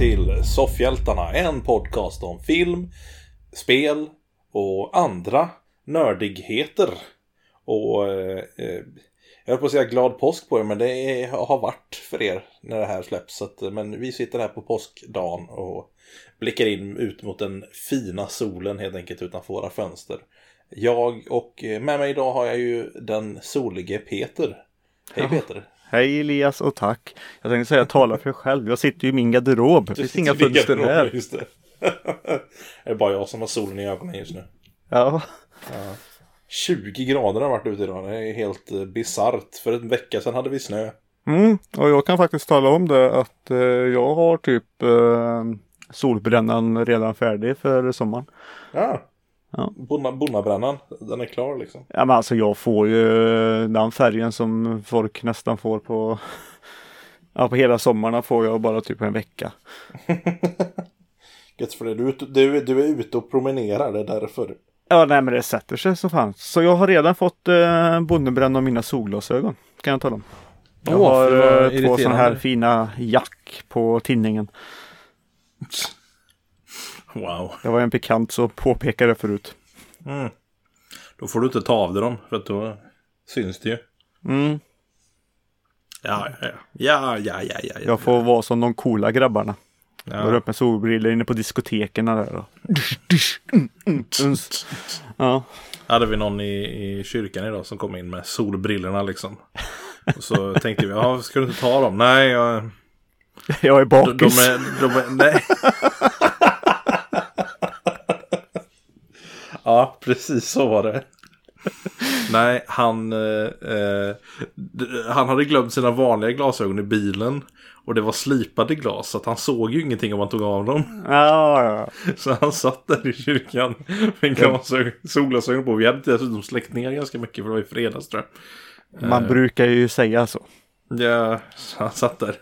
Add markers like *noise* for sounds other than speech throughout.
till Soffhjältarna, en podcast om film, spel och andra nördigheter. Och eh, eh, jag höll på att säga glad påsk på er, men det är, har varit för er när det här släpps. Att, men vi sitter här på påskdagen och blickar in ut mot den fina solen helt enkelt utanför våra fönster. Jag och eh, med mig idag har jag ju den solige Peter. Hej Peter! Hej Elias och tack. Jag tänkte säga tala för själv. Jag sitter ju i min garderob. Det finns inga fönster här. Just det. *laughs* det är bara jag som har solen i ögonen just nu. Ja. Ja. 20 grader har varit ute idag. Det är helt eh, bisarrt. För en vecka sedan hade vi snö. Mm, och jag kan faktiskt tala om det att eh, jag har typ eh, solbrännan redan färdig för sommaren. Ja. Ja. Bonnabrännan, den är klar liksom. Ja men alltså jag får ju den färgen som folk nästan får på *laughs* Ja på hela sommarna får jag bara typ en vecka. *laughs* Gött för det. Du, är ute- du, du är ute och promenerar, det är därför. Ja nej men det sätter sig så fan. Så jag har redan fått eh, bondebränna av mina solglasögon. Kan jag tala om. Jag Åh, har eh, två sådana här fina jack på tinningen. *laughs* Wow. Det var en bekant som påpekade förut. Mm. Då får du inte ta av dig dem, för att då syns det ju. Mm. Ja, ja, ja. Ja, ja, ja, ja. ja. Jag får vara som de coola grabbarna. ja. Går upp med solbrillor inne på diskoteken där. Och... Mm, mm, uns. Ja. Hade vi någon i, i kyrkan idag som kom in med solbrillorna liksom. Och så tänkte vi, ja, ska du inte ta dem? Nej, jag, *laughs* Jag är de, de, bakis. är, de är, nej. *laughs* ja, precis så var det. *laughs* Nej, han, eh, eh, han hade glömt sina vanliga glasögon i bilen. Och det var slipade glas, så att han såg ju ingenting om han tog av dem. Ja, ja. *laughs* Så han satt där i kyrkan med glasögon, solglasögon på. Vi hade dessutom släckt ner ganska mycket för det var i fredags tror jag. Man brukar ju säga så. Ja, så han satt där.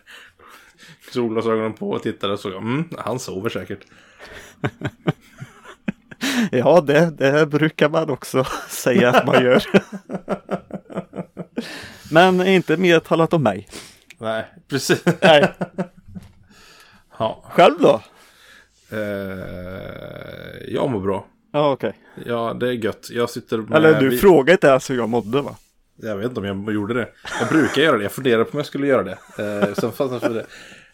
Solglasögonen på och tittade och såg. Mm, han sover säkert. *laughs* Ja, det, det brukar man också *laughs* säga att man gör. Men inte mer talat om mig. Nej, precis. Nej. Ja, Själv då? eh, jag mår bra. Ja, okej. Ja, det är gött. Jag sitter med... Eller du vi- frågade inte ens hur jag mådde va? Jag vet inte om jag gjorde det. Jag brukar göra det. Jag funderar på om jag skulle göra det. Eh, sen fastnade jag för det.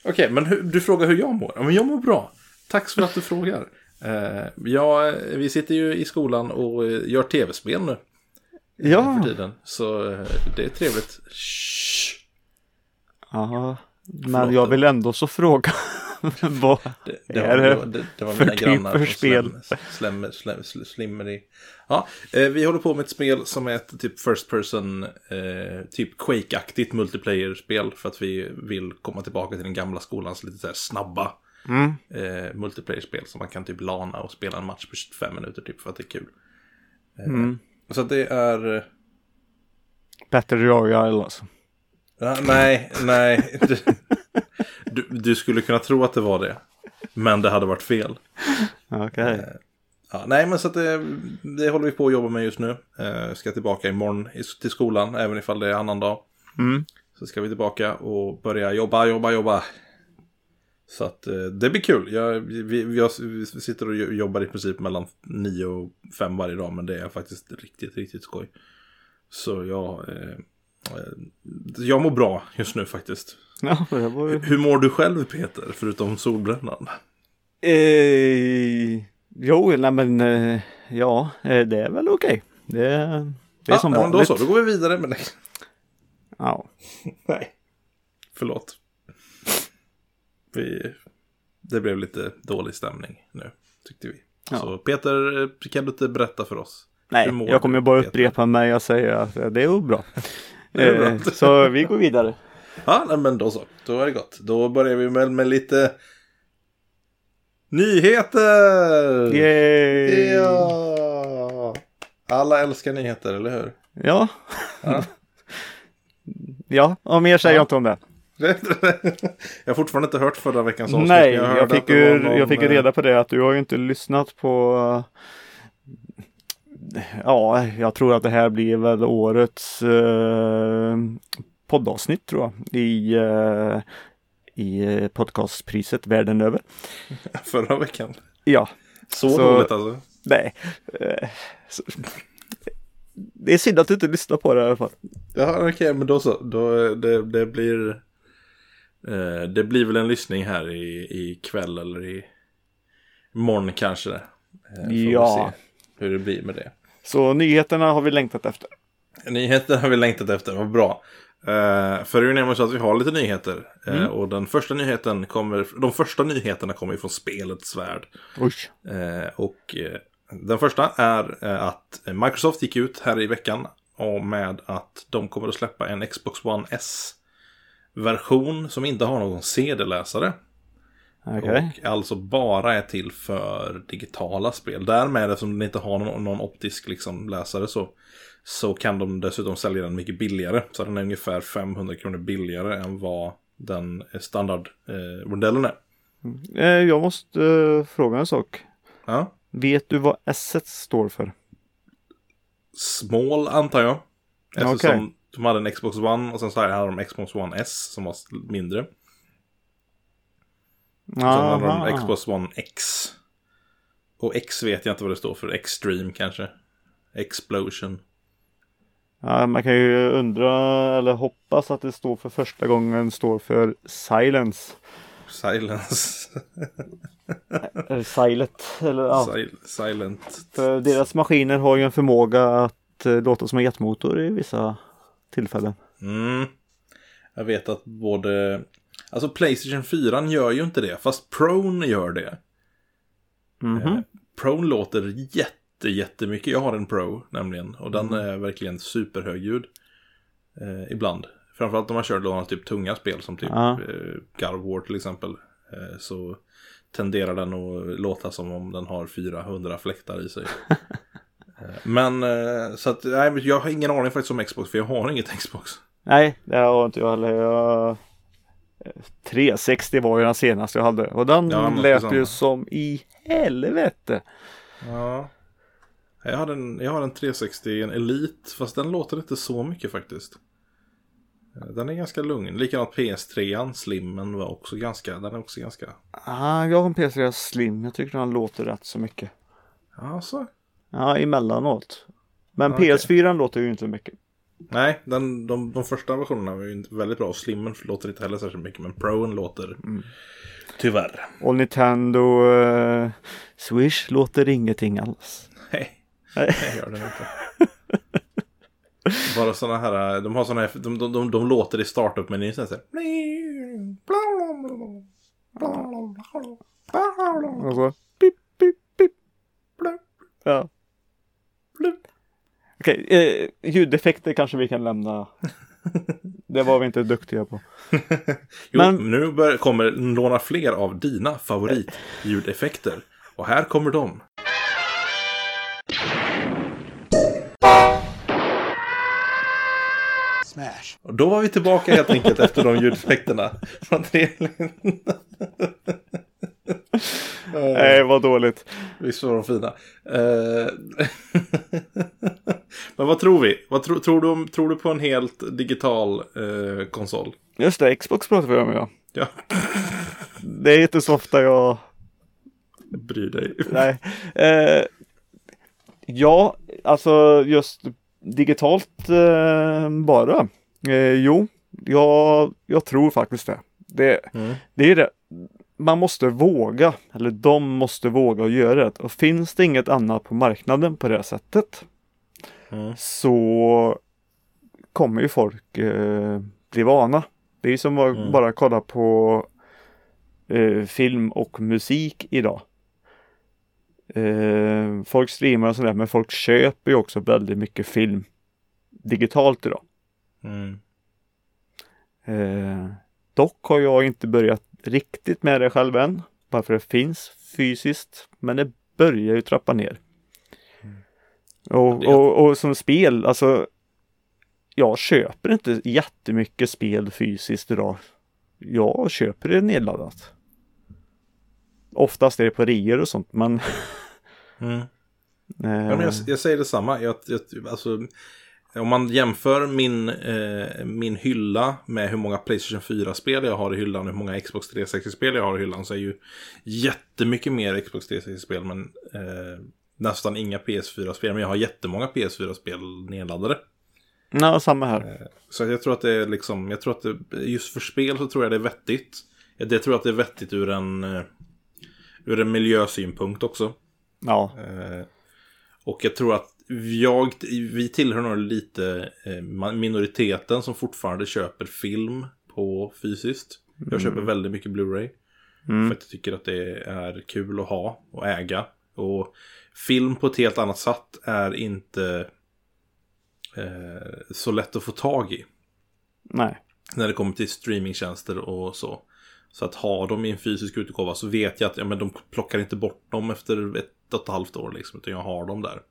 Okej, men hur, du frågar hur jag mår. Ja, men jag mår bra. Tack för att du frågar. Eh, ja, vi sitter ju i skolan och eh, gör tv-spel nu Ja. för tiden. Så eh, det är trevligt. Shh. Ja. Förlåt. Men jag vill ändå så fråga. *laughs* Vad Det, det, är var, det var- det, det var för mina typ för spel? slem, slem, slem, slimmer i. Ja, vi håller på med ett spel som är ett typ first person, eh, typ Quake-aktigt multiplayer-spel. För att vi vill komma tillbaka till den gamla skolans lite så här snabba Mm. eh, multiplayer-spel. Som man kan typ lana och spela en match på 25 minuter typ för att det är kul. Eh, Mm. Så att det är... eh, Battle Royale alltså. Ja, nej, nej. Du, du, du skulle kunna tro att det var det. Men det hade varit fel. Okej. Ja, nej, men så att det, det håller vi på att jobba med just nu. Eh, jag ska tillbaka imorgon till skolan, även ifall det är annan dag. Mm. Så ska vi tillbaka och börja jobba, jobba, jobba. Så att eh, det blir kul. Jag, vi, jag sitter och jo- jobbar i princip mellan 9 och 5 varje dag, men det är faktiskt riktigt, riktigt skoj. Så jag, eh, eh, jag mår bra just nu faktiskt. Ja, var. Hur mår du själv Peter, förutom solbrännan? Eh, jo, nej men eh, ja, eh, det är väl okej. Det, det är Ja, som vanligt. Då så, då går vi vidare med det. Ja. *laughs* Nej. Förlåt. Vi... Det blev lite dålig stämning nu, tyckte vi. Ja. Så Peter, eh, kan du inte berätta för oss? Nej, jag kommer bara Peter? upprepa mig och säga att eh, det är nog bra. *laughs* Det är bra. Eh, så vi går vidare. *laughs* Ja, nej, men då så. Då är det gott. Då börjar vi med, med lite... Nyheter! Yay! Ja! Alla älskar nyheter, eller hur? Ja. Ja. *laughs* ja, och mer säger Ja. jag inte om det. *laughs* jag har fortfarande inte hört förra veckans avsnitt. Nej, jag att fick, ju, någon, jag fick ju eh, reda på det att du har ju inte lyssnat på Ja, jag tror att det här blir väl årets eh, poddavsnitt tror jag. I, eh, i eh, podcastpriset världen över. *laughs* Förra veckan. Ja, Så, Så- dåligt alltså. nej. Eh, så- Det är synd att du inte lyssnar på det i alla fall. Ja, okej, men då så. Då, det, det blir... Eh, det blir väl en lyssning här i, i kväll eller i morgon kanske. Eh, Ja. se hur det blir med det. Så nyheterna har vi längtat efter. Nyheter har vi längtat efter, vad bra. Uh, för det är ju nämligen så att vi har lite nyheter. Eh, Mm. och den första nyheten kommer, de första nyheterna kommer ju från spelets värld. Eh, och eh, den första är eh, att Microsoft gick ut här i veckan med att de kommer att släppa en Xbox One S-version som inte har någon CD-läsare. Okej. Och alltså bara är till för digitala spel. Därmed eftersom den inte har någon, någon optisk liksom, läsare så, så kan de dessutom sälja den mycket billigare. Så den är ungefär 500 kronor billigare än vad den standardmodellen är. Eh, Jag måste eh, fråga en sak. Ja. Vet du vad S står för? Small antar jag. Eftersom Okej. De hade en Xbox One och sen så hade de Xbox One S som var mindre. Sen hade de Xbox One X. Och X vet jag inte vad det står för. Extreme kanske. Explosion. Ja, man kan ju undra eller hoppas att det står för första gången står för Silence. Silence. *laughs* Eller Silent. Eller, ja. Sil- silent. För deras maskiner har ju en förmåga att eh, låta som en jetmotor i vissa tillfällen. Mm. Jag vet att både... Alltså Playstation 4 gör ju inte det. Fast Prone gör det. Mhm. Eh, Prone låter jätte, jättemycket. Jag har en Pro nämligen. Och den är verkligen superhögljud. Eh, ibland. Framförallt om man kör några typ tunga spel som typ Ja. eh, War till exempel. Eh, så tenderar den att låta som om den har 400 fläktar i sig. *laughs* Eh, Men eh, så att, nej, jag har ingen aning faktiskt om Xbox för jag har inget *laughs* Xbox. Nej, det har inte jag heller. Jag... eh, 360 var ju den senaste jag hade och den Ja, lät ju som i helvete. Ja. Jag har en, jag har en 360, en Elite, fast den låter inte så mycket faktiskt. Eh, Den är ganska lugn. Likadant PS3, Slimmen var också ganska, den är också ganska... Ah, jag har en PS3 Slim. Jag tycker den låter rätt så mycket. Alltså. Ja, emellanåt. Men Okej. PS4 låter ju inte mycket. Nej, den, de, de första versionerna var ju inte väldigt bra. Slimmen låter inte heller särskilt mycket, men Proen låter tyvärr. Och Nintendo eh, Swish låter ingenting alls. Nej, Nej. det gör den inte. Bara sådana här, de har sådana här, de, de, de, de låter i startup-menyn så här. Och så pip, pip, pip. Ja. Okej, eh, ljudeffekter kanske vi kan lämna. Det var vi inte duktiga på. *laughs* Jo, Men- nu bör, kommer låna fler av dina favoritljudeffekter. Och här kommer de. Smash. Och då var vi tillbaka helt enkelt efter de ljudeffekterna. Från. *laughs* Nej, vad dåligt. Visst var de fina. Eh, *laughs* Men vad tror vi? Vad tro, tror, du om, tror du på en helt digital eh, konsol? Just det, Xbox pratar vi om ja. Ja, Det är inte så ofta jag... bryr dig. Nej. Eh, ja, alltså just digitalt eh, bara. Eh, jo, jag, jag tror faktiskt det. Det, Mm. det är det. Man måste våga, eller de måste våga och göra det. Och finns det inget annat på marknaden på det sättet Mm. så kommer ju folk eh, bli vana. Det är ju som att Mm. bara kolla på eh, film och musik idag. Eh, folk streamar och sådär men folk köper ju också väldigt mycket film digitalt idag. Mm. Eh, dock har jag inte börjat riktigt med det själv än. Bara för det finns fysiskt. Men det börjar ju trappa ner. Och, Det- och, och som spel, alltså. Jag köper inte jättemycket spel fysiskt idag. Jag köper det nedladdat. Oftast är det på reor och sånt men. Mm. *laughs* eh, Ja, men jag, jag säger detsamma. Jag, jag, alltså, om man jämför min, eh, min hylla med hur många Playstation 4-spel jag har i hyllan och hur många Xbox 360-spel jag har i hyllan så är ju jättemycket mer Xbox 360-spel men eh, nästan inga PS4-spel. Men jag har jättemånga PS4-spel nedladdade. Ja, samma här. Så jag tror att det är liksom, jag tror att det, just för spel så tror jag det är vettigt. Jag tror att det är vettigt ur en, eh, ur en miljösynpunkt också. Ja, Eh, och jag tror att jag, vi tillhör nog lite eh, minoriteten som fortfarande köper film på fysiskt. Jag köper väldigt mycket Blu-ray. Mm. För att jag tycker att det är kul att ha och äga. Och film på ett helt annat sätt är inte eh, så lätt att få tag i. nej. När det kommer till streamingtjänster och så. Så att ha dem i en fysisk utgåva så vet jag att ja, men de plockar inte bort dem efter ett och ett halvt år. Liksom, utan jag har dem där.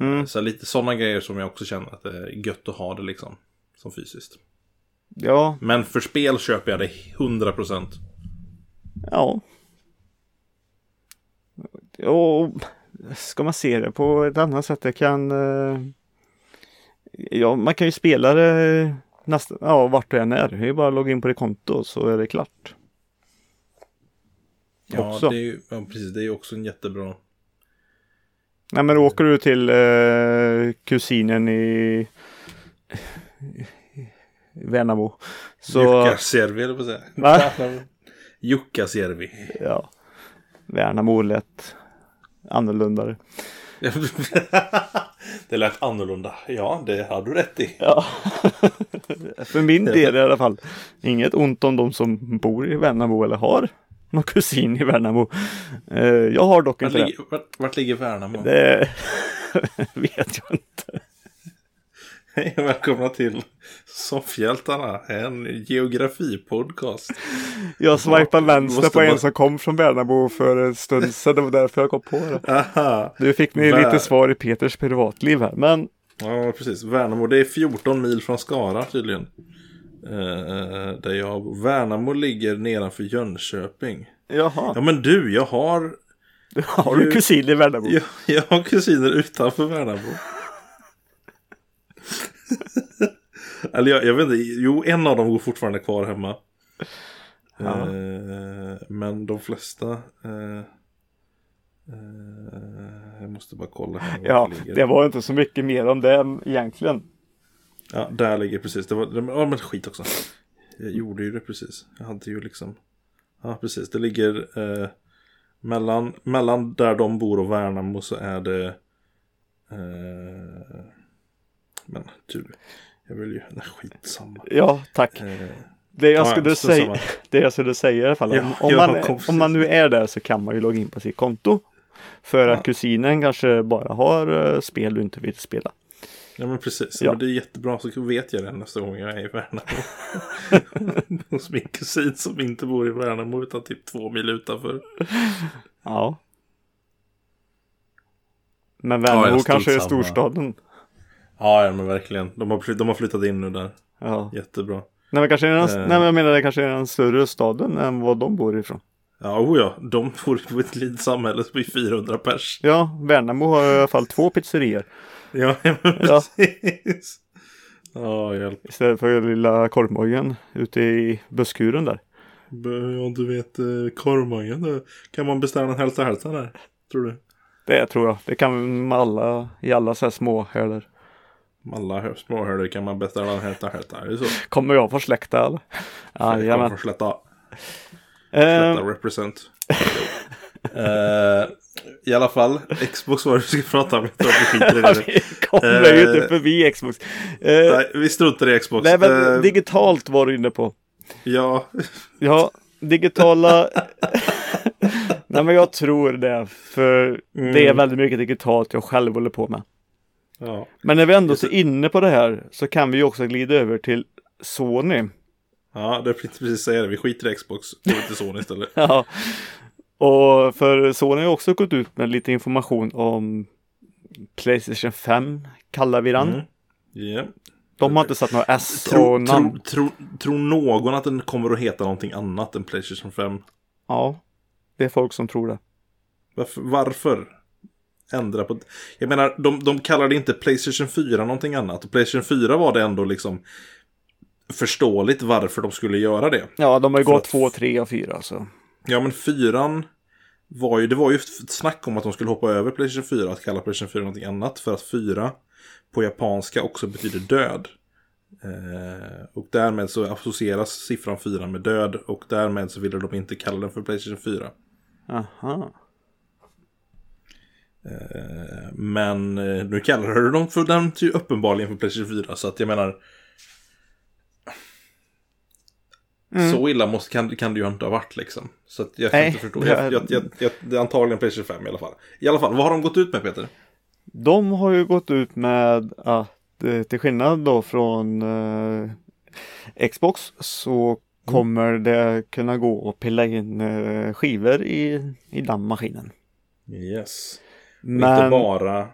Mm. Så lite sådana grejer som jag också känner att det är gött att ha det liksom. Som fysiskt. Ja, Men för spel köper jag det 100%. ja. Och ska man se det på ett annat sätt, det kan... eh, Ja, man kan ju spela det nästan, ja, vart du än är. Det är bara att logga in på det konto så är det klart. Ja, Också. det är ju, ja, precis. Det är ju också en jättebra... Nej men åker du till eh, kusinen i, Värnamo. Så, Jukkasjärvi, eller på att säga. Va? Jukkasjärvi. ja. Värnamo lät annorlunda. *laughs* det lät annorlunda. Ja, det hade du rätt i. Ja. *laughs* För min del i alla fall. Inget ont om de som bor i Värnamo eller har någon kusin i Värnamo. Eh, jag har dock Vart inte ligger, vart, vart ligger Värnamo? Det *laughs* vet jag inte. Hej och välkomna till Soffhjältarna, en geografipodcast. Jag swipade vänster på en som kom från Värnamo för en stund sedan. Det var därför jag kom på det. Aha. Nu fick ni Vär- lite svar i Peters privatliv här. Men Ja, precis. Värnamo, det är 14 mil från Skara tydligen. Eh, där jag, Värnamo ligger nedanför Jönköping. jaha, Ja men du, jag har, har du kusin i Värnamo? jag, jag har kusiner utanför Värnamo. *laughs* Eller jag, jag vet inte, jo en av dem går fortfarande kvar hemma. Ja. Eh, men de flesta... Eh, eh, jag måste bara kolla här Ja, det var inte så mycket mer om det egentligen. Ja, där ligger precis. Det var, det, ja, men skit också. Jag gjorde ju det precis. Jag hade ju liksom. Ja, precis. Det ligger eh, mellan, mellan där de bor och Värnamo så är det. Eh, men du, jag vill ju. Nej, skitsamma. Ja, tack. Eh, Det jag ja, skulle strunt säga, *laughs* det jag skulle säga i alla fall. Om, Ja, om, ja, man, om man nu är där så kan man ju logga in på sitt konto. För att Ja. kusinen kanske bara har eh, spel du inte vill spela. Ja men precis. Ja. Men det är jättebra så vet jag det nästa gång jag är i Värnamo. *laughs* Hos min kusin som inte bor i Värnamo utan typ två mil utanför. Ja. Men Ja, Värnamo jag kanske är storstaden. Ja, ja men verkligen. De har, de har flyttat in nu där. Ja. Jättebra. Nej men kanske är den, Eh. nej men jag menar det kanske är den större staden än vad de bor ifrån. Ja, oh ja. De bor på ett litet samhälle som är 400 pers. Ja, Värnamo har i alla fall två pizzerior. *laughs* Ja, precis. Ja, hjälp. Istället för lilla korvmojen ute i busskuren där. Ja, du vet eh, korvmojen. då Kan man beställa en hälta hälta där? Tror du? Det tror jag. Det kan man alla i alla så här små härder. Alla småhörder kan man beställa en hälta hälta. Är det så? Kommer jag få släkta eller? Jajamän. Slätta. Eh, represent. Eh, I alla fall, Xbox var det vi skulle prata om. *laughs* Vi kommer ju inte Eh, förbi Xbox. Eh, Nej, vi struntar i Xbox. nej men digitalt var du inne på. ja, Ja, digitala. *laughs* nej men jag tror det. För det är Mm. väldigt mycket digitalt jag själv håller på med. ja. Men när vi ändå är inne på det här så kan vi ju också glida över till Sony. Ja, det är precis säga det. Vi skiter i Xbox. Går till Sony istället. *laughs* Ja. Och för Sony har också gått ut med lite information om Playstation 5 kallar vi den. Mm. Ja. De har inte satt några S Tror och namn. tro, tro, tror någon att den kommer att heta någonting annat än Playstation 5? Ja, det är folk som tror det. Varför? varför? ändra på... Jag menar, de, de kallade inte Playstation 4 någonting annat. Och Playstation 4 var det ändå liksom förståeligt varför de skulle göra det. Ja, de har ju gått att- två, tre och fyra så. Ja, men fyran var ju, det var ju ett snack om att de skulle hoppa över Playstation 4 att kalla Playstation 4 någonting annat. För att 4 på japanska också betyder död. Eh, och därmed så associeras siffran 4 med död. Och därmed så ville de inte kalla den för Playstation 4. Aha. Eh, men eh, nu kallar du dem för den uppenbarligen för Playstation 4. Så att jag menar... Mm. Så illa måste, kan, kan det ju inte ha varit liksom. Så att jag kan Nej, inte förstå. det Jag, jag, jag, jag, det är antagligen Playstation 5 i alla fall. I alla fall, vad har de gått ut med Peter? De har ju gått ut med att eh, till skillnad då från eh, Xbox så kommer det kunna gå att pilla in eh, skivor i, i den maskinen. Yes. Och Men, inte bara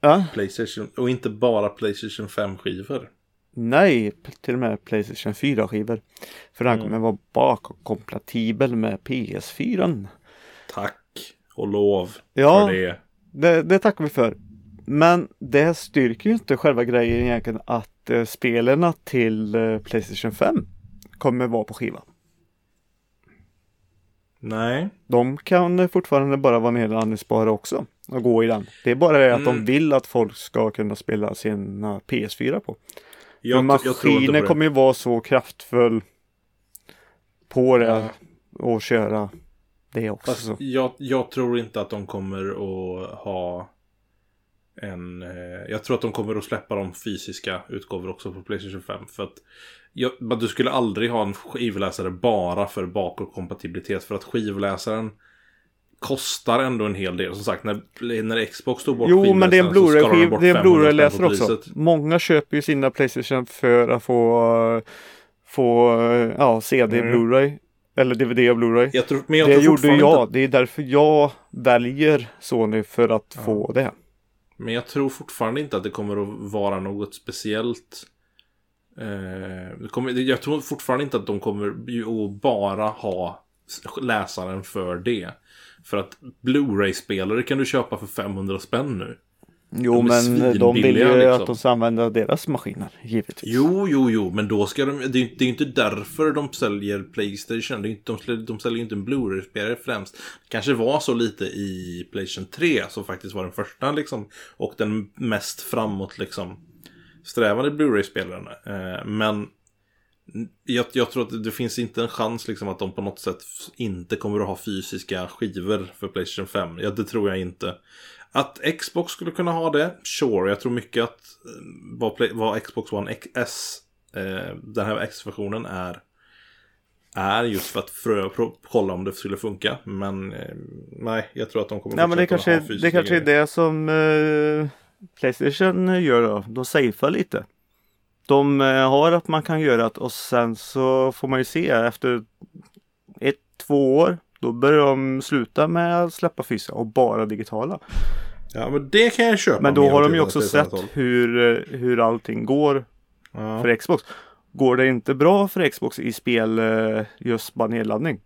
ja, Playstation, och inte bara Playstation 5-skivor. Nej, till och med Playstation 4 skivor. För den Mm. kommer vara bakkompatibel med PS4. Tack och lov Ja. för det. Det, det tackar vi för. Men det styrker ju inte själva grejen egentligen att eh, spelarna till eh, Playstation 5 kommer vara på skiva. Nej. De kan fortfarande bara vara nedladdningsbara också och gå i den. Det är bara det att Mm. de vill att folk ska kunna spela sina PS4 på. Jag, jag maskinen det. kommer ju vara så kraftfull på det Ja. och köra det också. Fast jag, jag tror inte att de kommer att ha en... Eh, jag tror att de kommer att släppa de fysiska utgåvor också på Playstation 5. För att jag, du skulle aldrig ha en skivläsare bara för bakåtkompatibilitet. För att skivläsaren kostar ändå en hel del. Som sagt, när, när Xbox tog bort Jo, men det är en skivläsaren så skar de Blu-ray-skiv- bort det är en 500 spänn på Blu-ray-läsare också. priset. Många köper ju sina Playstation för att få, få ja, CD, Mm. Blu-ray eller DVD och Blu-ray. Jag jag det tror gjorde jag. Inte, Det är därför jag väljer Sony för att Ja. få det. men jag tror fortfarande inte att det kommer att vara något speciellt. Eh, kommer, jag tror fortfarande inte att de kommer att bara ha läsaren för det. För att Blu-ray-spelare kan du köpa för 500 spänn nu. Jo, De men de vill ju liksom. att de ska använda deras maskiner, givetvis. Jo, jo, jo, men då ska de... Det är ju inte därför de säljer Playstation. Det är inte, de, säljer, de säljer ju inte en Blu-ray-spelare främst. Det kanske var så lite i Playstation 3 som faktiskt var den första liksom. Och den mest framåt liksom strävande Blu-ray-spelaren. Eh, men jag, jag tror att det finns inte en chans liksom att de på något sätt inte kommer att ha fysiska skivor för Playstation 5. Ja, det tror jag inte. Att Xbox skulle kunna ha det, sure. Jag tror mycket att eh, vad, Play, vad Xbox One S, eh, den här X-versionen är, är just för att frö, kolla om det skulle funka. Men eh, nej, jag tror att de kommer Nej, men det kanske, ha det fysiska kanske är grejer. det som eh, Playstation gör då. De safear lite. De eh, har att man kan göra det och sen så får man ju se efter ett, två år. Då börjar de sluta med att släppa fysiska och bara digitala. Ja, men det kan jag köpa. Men då har de ju också sett hur, eh, hur allting går Ja. för Xbox. Går det inte bra för Xbox i spel eh, just bara nedladdning.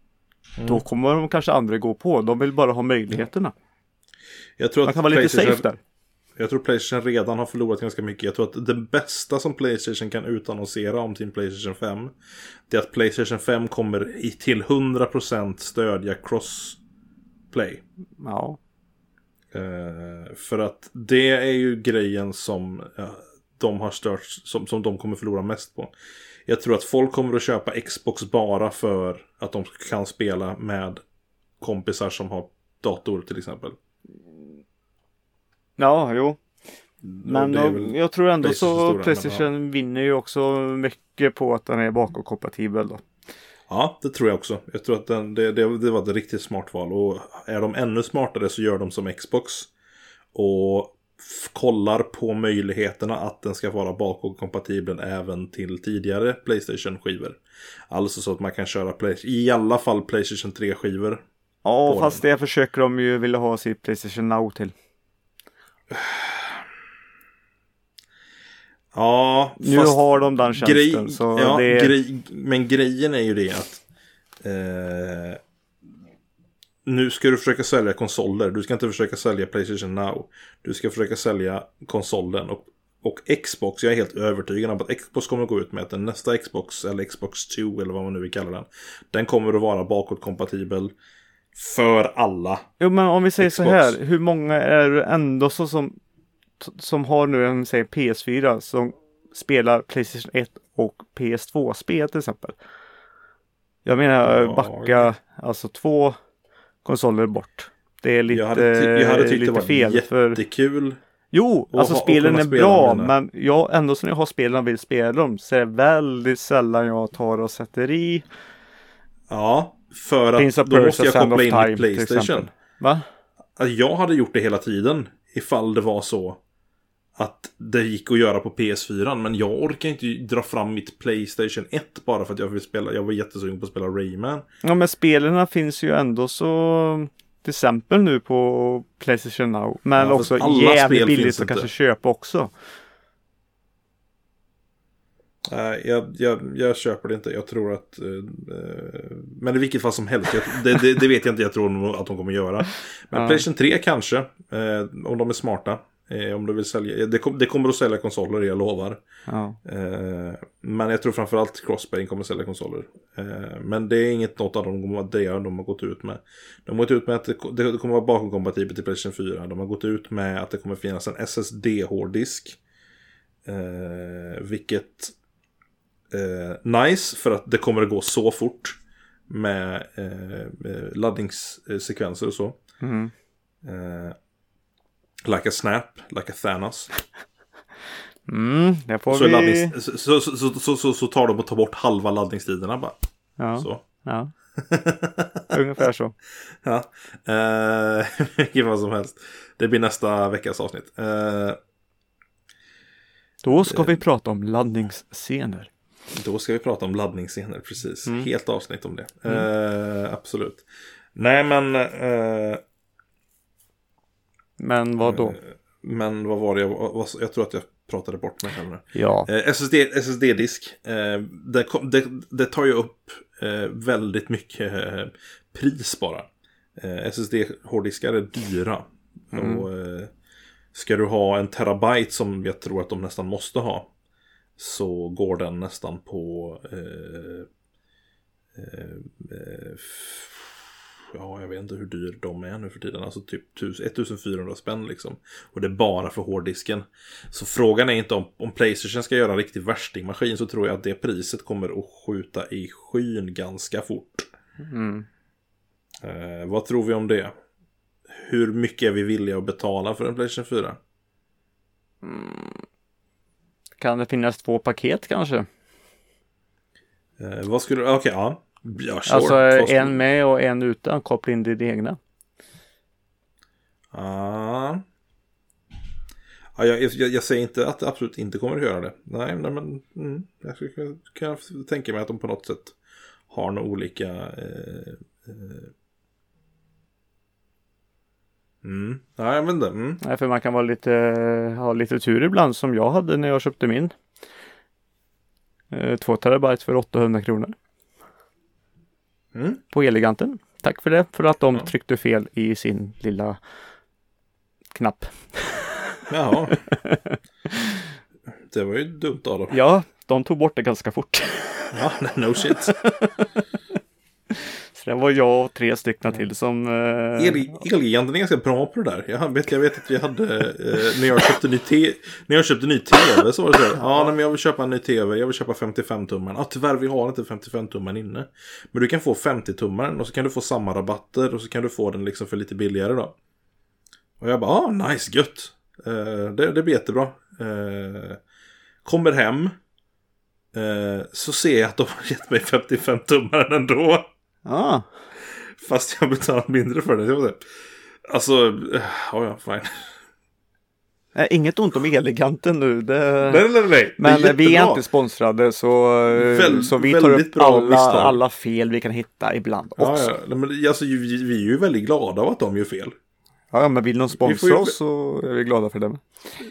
Mm. Då kommer de kanske andra gå på. De vill bara ha möjligheterna. Jag tror Man att kan vara lite safe där. Jag tror Playstation redan har förlorat ganska mycket. Jag tror att det bästa som Playstation kan utannonsera om sin Playstation 5 Det är att Playstation 5 kommer i, till 100% stödja crossplay. Ja. Eh, för att det är ju grejen som eh, de har stört, som, som de kommer förlora mest på. Jag tror att folk kommer att köpa Xbox bara för att de kan spela med kompisar som har dator till exempel. Ja, jo. Men väl jag tror ändå så Playstation vinner ju också mycket på att den är bakåtkompatibel då. Ja, det tror jag också. Jag tror att den, det, det, det var ett riktigt smart val. Och är de ännu smartare så gör de som Xbox. Och kollar på möjligheterna att den ska vara bakåtkompatibel även till tidigare Playstation-skivor. Alltså så att man kan köra Play, i alla fall Playstation 3-skivor. Ja, fast det försöker de ju vilja ha sitt Playstation Now till. Ja, Nu har de den tjänsten. grej, så ja, det grej, men grejen är ju det att eh, nu ska du försöka sälja konsoler. Du ska inte försöka sälja Playstation Now. Du ska försöka sälja konsolen. Och, och Xbox, jag är helt övertygad om att Xbox kommer att gå ut med att den nästa Xbox, eller Xbox 2 eller vad man nu vill kalla den. Den kommer att vara bakåtkompatibel för alla. Jo men om vi säger så Xbox. här, hur många är det ändå så som, som har nu en säg PS4 som spelar Playstation 1 och PS2-spel till exempel? Jag menar Ja. backa alltså två konsoler bort. Det är lite, Jag hade, ty- jag hade tyckt det lite var fel. För, jättekul. jo, och alltså ha- spelen är bra men jag ändå så när jag har spelen och vill spela dem så är det väldigt sällan jag tar och sätter i Ja, för att då måste jag koppla in Time mitt Playstation. Va? Alltså, jag hade gjort det hela tiden. Ifall det var så att det gick att göra på PS4. Men jag orkar inte dra fram mitt Playstation 1 bara för att jag vill spela. Jag var jättesugen på att spela Rayman. Ja men spelen finns ju ändå så till exempel nu på Playstation Now. Men Ja, också jävligt billigt att kanske köpa också. Nej, jag, jag, jag köper det inte. Jag tror att... eh, eh, men i vilket fall som helst. Jag, det, det, det vet jag inte. Jag tror att de kommer göra. Men Ja. Playstation 3 kanske. Eh, om de är smarta. Eh, om de vill sälja. Det, kom, det kommer att sälja konsoler, jag lovar. Ja. Eh, men jag tror framförallt Crossbane kommer att sälja konsoler. Eh, men det är inget något av att det de har gått ut med. De har gått ut med att det, det kommer att vara bakåtkompatibelt till Playstation 4. De har gått ut med att det kommer finnas en SSD-hårddisk. Vilket eh, nice för att det kommer att gå så fort med eh, eh, laddningssekvenser och så. Mm. Eh, like a snap, like a Thanos. Mm, det får Så, vi. laddnings, så, så, så, så, tar de och tar bort halva laddningstiderna bara. Ja, Så. ja. *laughs* Ungefär så. Ja. Eh, *laughs* Vilket fall som helst. Det blir nästa veckas avsnitt. Eh, Då ska vi prata om laddningsscener. Då ska vi prata om laddningsscener, precis. Mm. Helt avsnitt om det. Eh, absolut. Nej men... Eh, Men vad då? men vad var det jag... Vad, jag tror att jag pratade bort mig själv nu. Ja. Eh, SSD, SSD-disk. Eh, det, det, det tar ju upp eh, väldigt mycket eh, pris bara. Eh, SSD-hårddiskar är dyra. Mm. Och, eh, ska du ha en terabyte som jag tror att de nästan måste ha. Så går den nästan på... Eh, eh, eh, Ja, jag vet inte hur dyr de är nu för tiden. Alltså typ 1000 1400 spänn liksom. Och det är bara för hårddisken. Så frågan är inte om, om Playstation ska göra en riktig värstingmaskin så tror jag att det priset kommer att skjuta i skyn ganska fort. Mm. Eh, vad tror vi om det? Hur mycket är vi villiga att betala för en Playstation 4? Kan det finnas två paket kanske? Eh, vad skulle... Okej, ja. Ja, sure. Alltså skulle- en med och en utan. Koppla in det egna. Ja. Ja, jag, jag, jag säger inte att det absolut inte kommer att göra det. Nej, nej men mm, jag skulle kunna tänka mig att de på något sätt har några olika... Eh, eh, mm. Ja, jag vet inte. Mm. Nej, för man kan vara lite, ha lite tur ibland som jag hade när jag köpte min. Eh, Två terabyte för 800 kronor Mm. på Eleganten. Tack för det, för att de Ja. tryckte fel i sin lilla knapp. Jaha. *laughs* Det var ju dumt av dem. Ja, de tog bort det ganska fort. Ja, no shit. *laughs* Så det var jag och tre stycken till som... Eh, El- Elgiganten är ganska bra på det där. Jag vet, jag vet att vi hade, eh, när jag köpte ny, te- när jag köpte ny tv så var det så här, ja nej, men jag vill köpa en ny tv, jag vill köpa 55-tummaren. Ja tyvärr vi har inte 55-tummaren inne. Men du kan få 50-tummaren och så kan du få samma rabatter och så kan du få den liksom för lite billigare då. Och jag bara, ah nice, gött. Eh, det, det blir jättebra. Eh, kommer hem. Eh, så ser jag att de har gett mig 55-tummaren ändå. Ah, Fast jag betalat mindre för det. Alltså, eh, ja ja, fine. nej, inget ont om Eleganten nu. Det... Nej, nej, nej. Men är vi är inte sponsrade så, eh, Väl- så vi tar upp alla, alla fel vi kan hitta ibland Ja, också. ja. Nej, men alltså, vi, vi är ju väldigt glada av att de gör fel. Ja, ja, men vill någon sponsra ju- oss så är vi glada för det.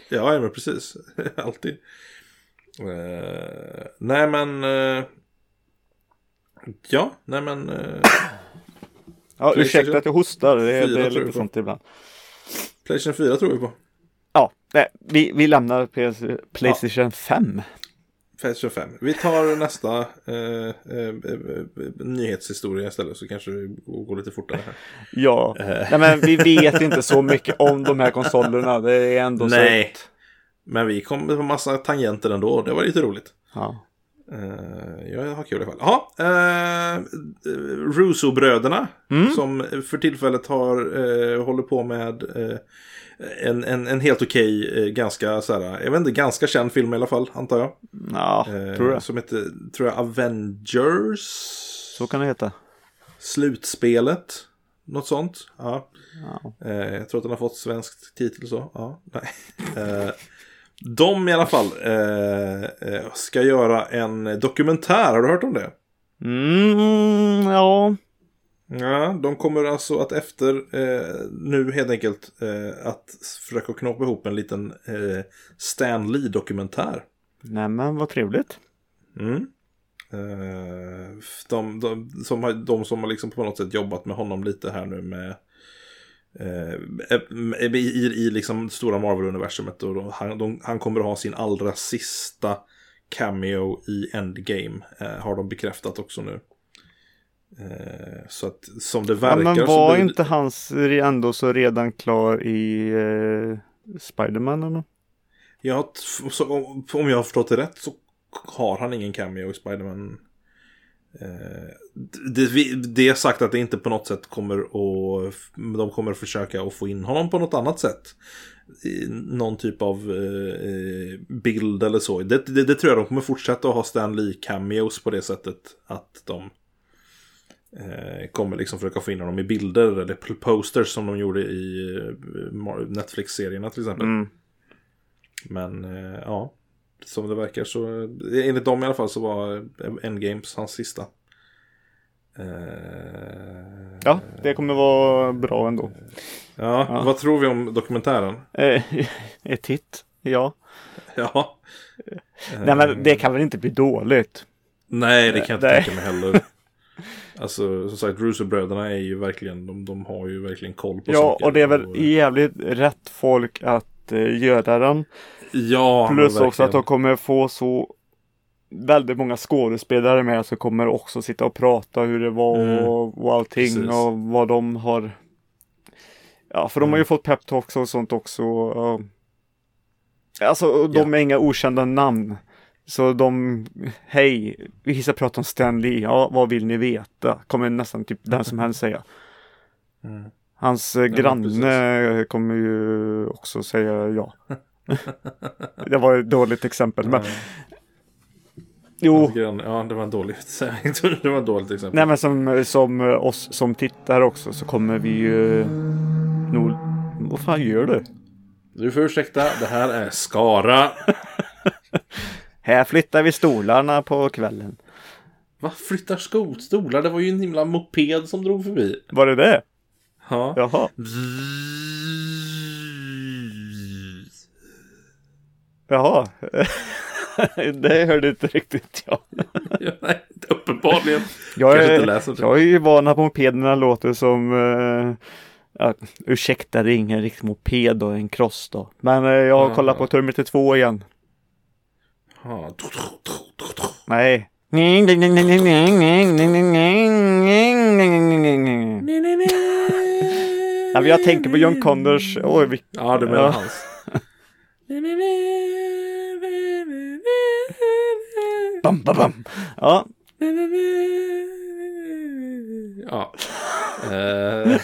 Ja, ja men precis. *laughs* Alltid. Eh, nej, men... eh, ja, nej, men... eh, Ja, ursäkta att jag hostar. Det, är- det är lite sånt ibland. Playstation 4 tror vi på. Ja, nej, vi, vi lämnar PS, Playstation 5. Playstation 5. Vi tar nästa eh, eh, eh, nyhetshistoria istället så kanske det går lite fortare här. *laughs* Ja, Eh. nej men vi vet inte så mycket om de här konsolerna. Det är ändå Nej. så. Men vi kom på massa tangenter ändå. Det var lite roligt. Ja. Uh, jag har kul i alla fall. Jaha, uh, Russo-bröderna Mm. som för tillfället har, eh, håller på med en, en, en helt okej, eh, ganska så här, jag vet inte, ganska känd film i alla fall, antar jag. ja, tror jag. Som heter, tror jag, Avengers. Så kan det heta. Slutspelet. Något sånt. Ja. Ja. Jag tror att den har fått svensk titel så. Ja, nej. *laughs* De i alla fall eh, eh, ska göra en dokumentär. Har du hört om det? Mm, ja. Ja, de kommer alltså att efter eh, nu helt enkelt eh, att försöka knåpa ihop en liten eh, Stan Lee-dokumentär. Nej men vad trevligt. Mm. Eh, de, de, som har, de som har liksom på något sätt jobbat med honom lite här nu med i, i, i liksom stora Marvel-universumet. Och han, de, han kommer att ha sin allra sista cameo i Endgame. Eh, har de bekräftat också nu. Eh, så att som det Ja, verkar men så var blir- inte hans ändå så redan klar i eh, Spiderman eller? Ja, så, om, om jag har förstått det rätt så har han ingen cameo i Spiderman. Eh, det, det är sagt att det inte på något sätt kommer att... De kommer att försöka att få in honom på något annat sätt. Någon typ av eh, eh, bild eller så. Det, det, det tror jag de kommer fortsätta att ha Stan Lee cameos på det sättet. Att de kommer liksom försöka få in honom i bilder eller posters som de gjorde i Netflix-serierna till exempel. Mm. Men ja, som det verkar så, enligt dem i alla fall så var Endgames hans sista. Eh, Ja, det kommer vara bra ändå. ja, Ja. vad tror vi om dokumentären? Eh, *laughs* ett hit, ja. *laughs* Ja. Nej men det kan väl inte bli dåligt. Nej, det kan jag inte Nej. tänka mig heller. *laughs* Alltså, som sagt, Russo-bröderna är ju verkligen, de, de har ju verkligen koll på Ja, och det är väl jävligt rätt folk att eh, göra den. Ja, Plus också att de kommer få så väldigt många skådespelare med som kommer också sitta och prata hur det var Mm. och, och allting Precis. och vad de har. Ja, för de har ju Mm. fått peptalks och sånt också. Alltså, de är inga okända namn. Så de, hej, vi ska prata om Stan Lee. Ja, vad vill ni veta? Kommer nästan typ den som helst säga. Mm. Hans eh, men granne kommer ju också säga ja. *laughs* det var ett dåligt exempel. Men, jo, Ja, det var en dålig *laughs* Det var ett dåligt exempel. nej men som, som eh, oss som tittar också så kommer vi ju nog... Vad fan gör du? Du får ursäkta, det här är Skara. *laughs* Här flyttar vi stolarna på kvällen. Vad flyttar skotstolar? Det var ju en himla moped som drog förbi. Var det det? Ja. Jaha. Jaha. *laughs* det hörde inte riktigt jag. *laughs* Ja, nej, uppenbarligen. Jag inte är, läser det. jag är ju van att mopederna låter som uh, ja, Ursäkta, det är ingen riktig moped och en cross då. Men eh, jag har Ja. kollat på Terminator 2 igen. Ja. Nej. Ja, men jag tänker på John Connors. Oj, vi... Ja, du menar Ja. hans. Bam, bam, bam. Ja, Ja. Eh.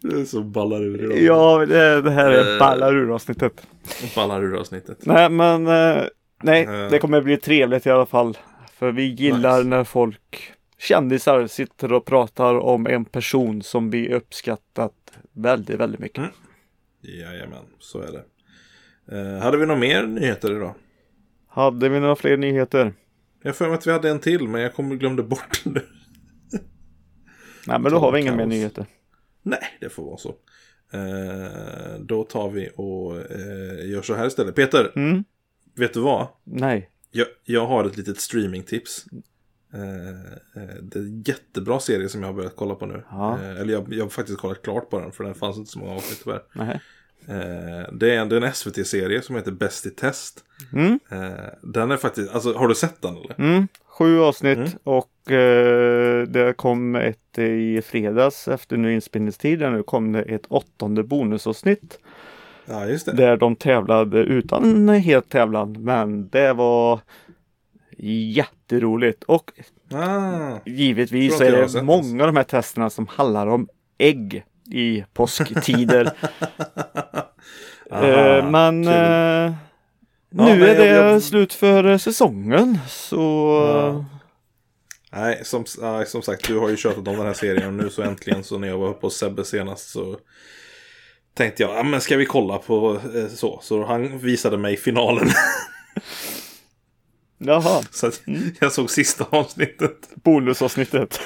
Det är så ballar ur idag. ja det, det här är Eh. ballar ur avsnittet. Ballar ur avsnittet. Nej, men eh, nej, det kommer bli trevligt i alla fall. För vi gillar Nice. när folk, kändisar, sitter och pratar om en person som vi uppskattat väldigt, väldigt mycket. Mm. Jajamän, så är det. Eh, hade vi några mer nyheter idag? Hade vi några fler nyheter? Jag för mig att vi hade en till, men jag kommer glömde bort den nu. Nej, men då har vi inga mer nyheter. Nej, det får vara så. Eh, då tar vi och eh, gör så här istället. Peter, Mm? vet du vad? Nej. Jag, jag har ett litet streamingtips. Eh, eh, det är en jättebra serie som jag har börjat kolla på nu. Ja. Eh, eller jag, jag har faktiskt kollat klart på den för den fanns inte så många avsnitt tyvärr. Nej. Det, är en, det är en SVT-serie som heter Bäst i test. Mm. Den är faktiskt, alltså har du sett den eller? Mm. Sju avsnitt Mm. och eh, det kom ett i fredags efter nu inspelningstiden. Nu kom det ett åttonde bonusavsnitt. Ja, just det. Där de tävlade utan helt tävlan. Men det var jätteroligt. Och Ah, givetvis Tror är det många av de här testerna som handlar om ägg i påsktider. *laughs* Aha, Eh, men kul. eh, Ja, nu men är det jag- slut för eh, säsongen. Så Ja. Nej, som, nej, som sagt, du har ju tjatat om den här serien och nu så äntligen så när jag var uppe hos Sebbe senast så tänkte jag, ja men ska vi kolla på eh, så. Så han visade mig finalen. *laughs* jaha, så att jag såg sista avsnittet. bonusavsnittet.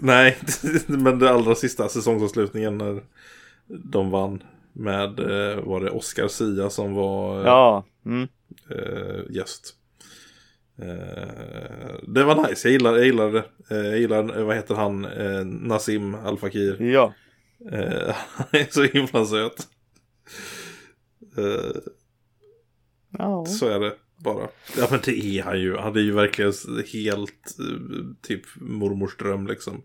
Nej, *laughs* men det allra sista säsongsavslutningen när de vann med, eh, var det Oscar Sia som var eh, Ja, mm. eh, gäst. Det var nice, jag gillar, jag gillar det. Jag gillar, eh, vad heter han, Nassim Al Fakir. ja. *laughs* Han är så himla söt. Ja. så är det bara. Ja men det är han ju. Han är ju verkligen helt eh, typ mormors dröm liksom.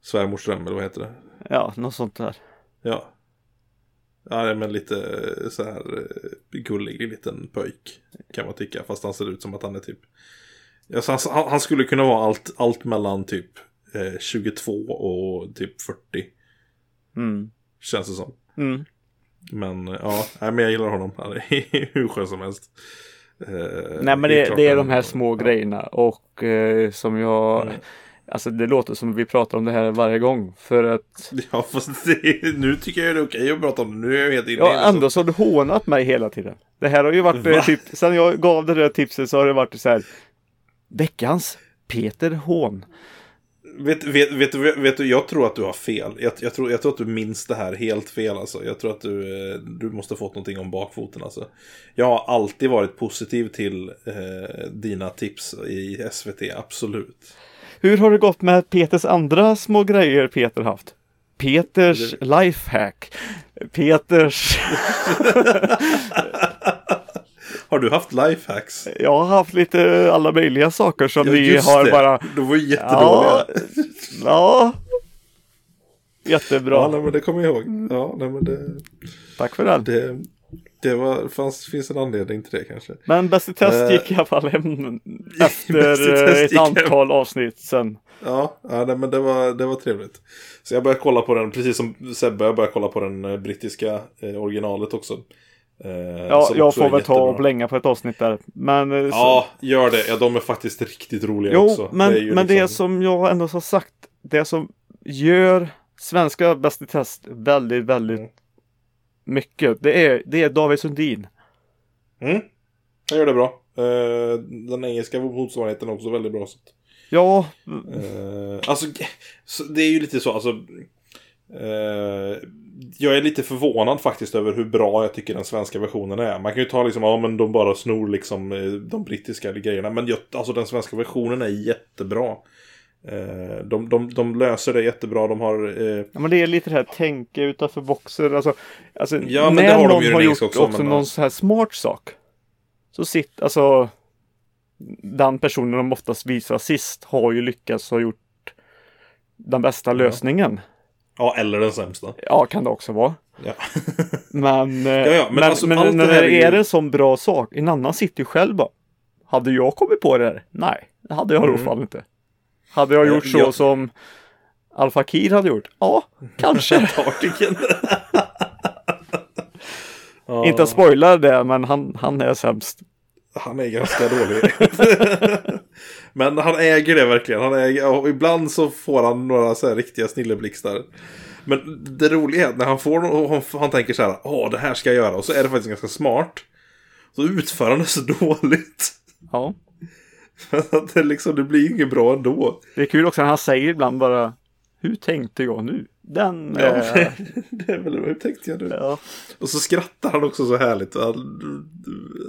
Svärmors dröm eller vad heter det? Ja, något sånt där. Ja. Ja, men lite eh, så här eh, gullig liten pöjk. Kan man tycka. Fast han ser ut som att han är typ. Alltså, han, han- skulle kunna vara allt, allt mellan typ eh, 22 och typ 40. Mm. Känns det som. Mm. Men ja, nej, men jag gillar honom. Han är *laughs* hur skön som helst. Eh, Nej men det, det är de här små grejerna och eh, som jag Mm. Alltså det låter som vi pratar om det här varje gång för att *laughs* Ja, fast det, nu tycker jag det är okej att prata om det. Nu är jag helt inne Ja, ändå så har du hånat mig hela tiden. Det här har ju varit, Va? eh, typ, sen jag gav det där tipset så har det varit så här. Veckans Peter Hån. Vet, vet, vet, vet du, jag tror att du har fel. Jag, jag, tror, jag tror att du minns det här helt fel alltså. Jag tror att du, eh, du måste ha fått någonting om bakfoten alltså. Jag har alltid varit positiv till eh, dina tips i SVT, absolut. Hur har det gått med Peters andra små grejer Peter haft? Peters lifehack. Peters... *laughs* *laughs* Har du haft lifehacks? Jag har haft lite alla möjliga saker som Ja, just har det. bara... De var ju Ja, jättedåliga. ja. Jättebra. Ja, nej, men det kommer jag ihåg. Ja, nej, men det, Tack för den. det, det var, fanns, finns en anledning till det kanske. Men Bäst i test Eh, gick i alla fall hem *laughs* efter eh, ett gick hem. antal avsnitt sen. Ja, ja nej, men det var, det var trevligt. Så jag började kolla på den, precis som Sebbe, jag började kolla på den eh, brittiska eh, originalet också. Eh, Ja, jag får väl ta och blänga på ett avsnitt där. Men, eh, så, Ja, gör det. Ja, de är faktiskt riktigt roliga jo, också. men, ju men det liksom- som jag ändå har sagt, det som gör svenska Bäst i test väldigt, väldigt Mm. mycket, det är, det är David Sundin. Mm, jag gör det bra. Eh, den engelska motsvarigheten är också väldigt bra. Så. Ja, Eh, alltså, så det är ju lite så, alltså. eh, jag är lite förvånad faktiskt över hur bra jag tycker den svenska versionen är. Man kan ju ta liksom, ja men de bara snor liksom eh, de brittiska grejerna. Men jag, alltså den svenska versionen är jättebra. Eh, de, de, de löser det jättebra, de har... Eh, Ja, men det är lite det här tänka utanför boxen. Alltså, alltså Ja, men när har någon har gjort också, också, men någon ja. så här smart sak. Så sitt, alltså den personen de oftast visar sist har ju lyckats ha gjort den bästa lösningen. Ja, eller den sämsta. Ja, kan det också vara. Ja. *laughs* Men, eh, ja, men men, alltså, men när det är, är ju- en sån bra sak, en annan sitter ju själv bara. Hade jag kommit på det här? Nej, det hade jag i alla Mm. fall inte. Hade jag Ja, gjort så jag- som Al Fakir hade gjort? Ja, kanske. *laughs* Ja, *laughs* Inte att spoila det, men han, han är sämst. Han är ganska dålig. Men han äger det verkligen. Han äger, och ibland så får han några så här riktiga snilleblixtar. Men det roliga är att när han får han, han tänker så här, åh det här ska jag göra. Och så är det faktiskt ganska smart. Så utför han det så *laughs* dåligt. Ja. Det, liksom, det blir inget bra ändå. Det är kul också när han säger ibland bara Hur tänkte jag nu? Den... Ja, eh, *laughs* det är väl, hur tänkte jag nu? ja. Och så skrattar han också så härligt.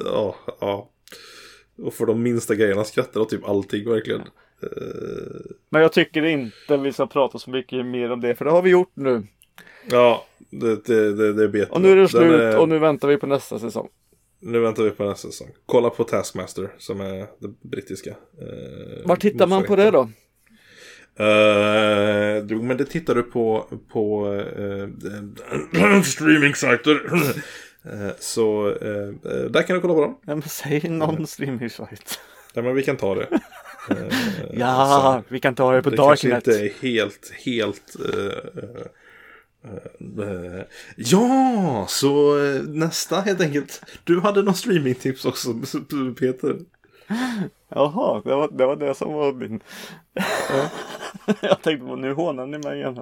Ja, ja. Och för de minsta grejerna skrattar och typ allting verkligen. Eh, Men jag tycker inte vi ska prata så mycket mer om det för det har vi gjort nu. ja, det, det, det, det vet Och nu är det slut och nu väntar vi på nästa säsong. Nu väntar vi på nästa säsong. Kolla på Taskmaster som är det brittiska. Eh, Var tittar man på det då? Uh, men det tittar du på på uh, *clears throat* streamingsajter. Eh, så eh, eh, där kan du kolla på dem. Ja, men säg någon streaming-sajt. Ja, men vi kan ta det. *laughs* Ja, vi kan ta det på det kanske Darknet. inte är helt, helt... eh, eh, ja, så nästa helt enkelt. Du hade någon streamingtips också, *laughs* Peter. Jaha, det var, det var det som var min. *laughs* jag tänkte på nu hånar ni mig igen.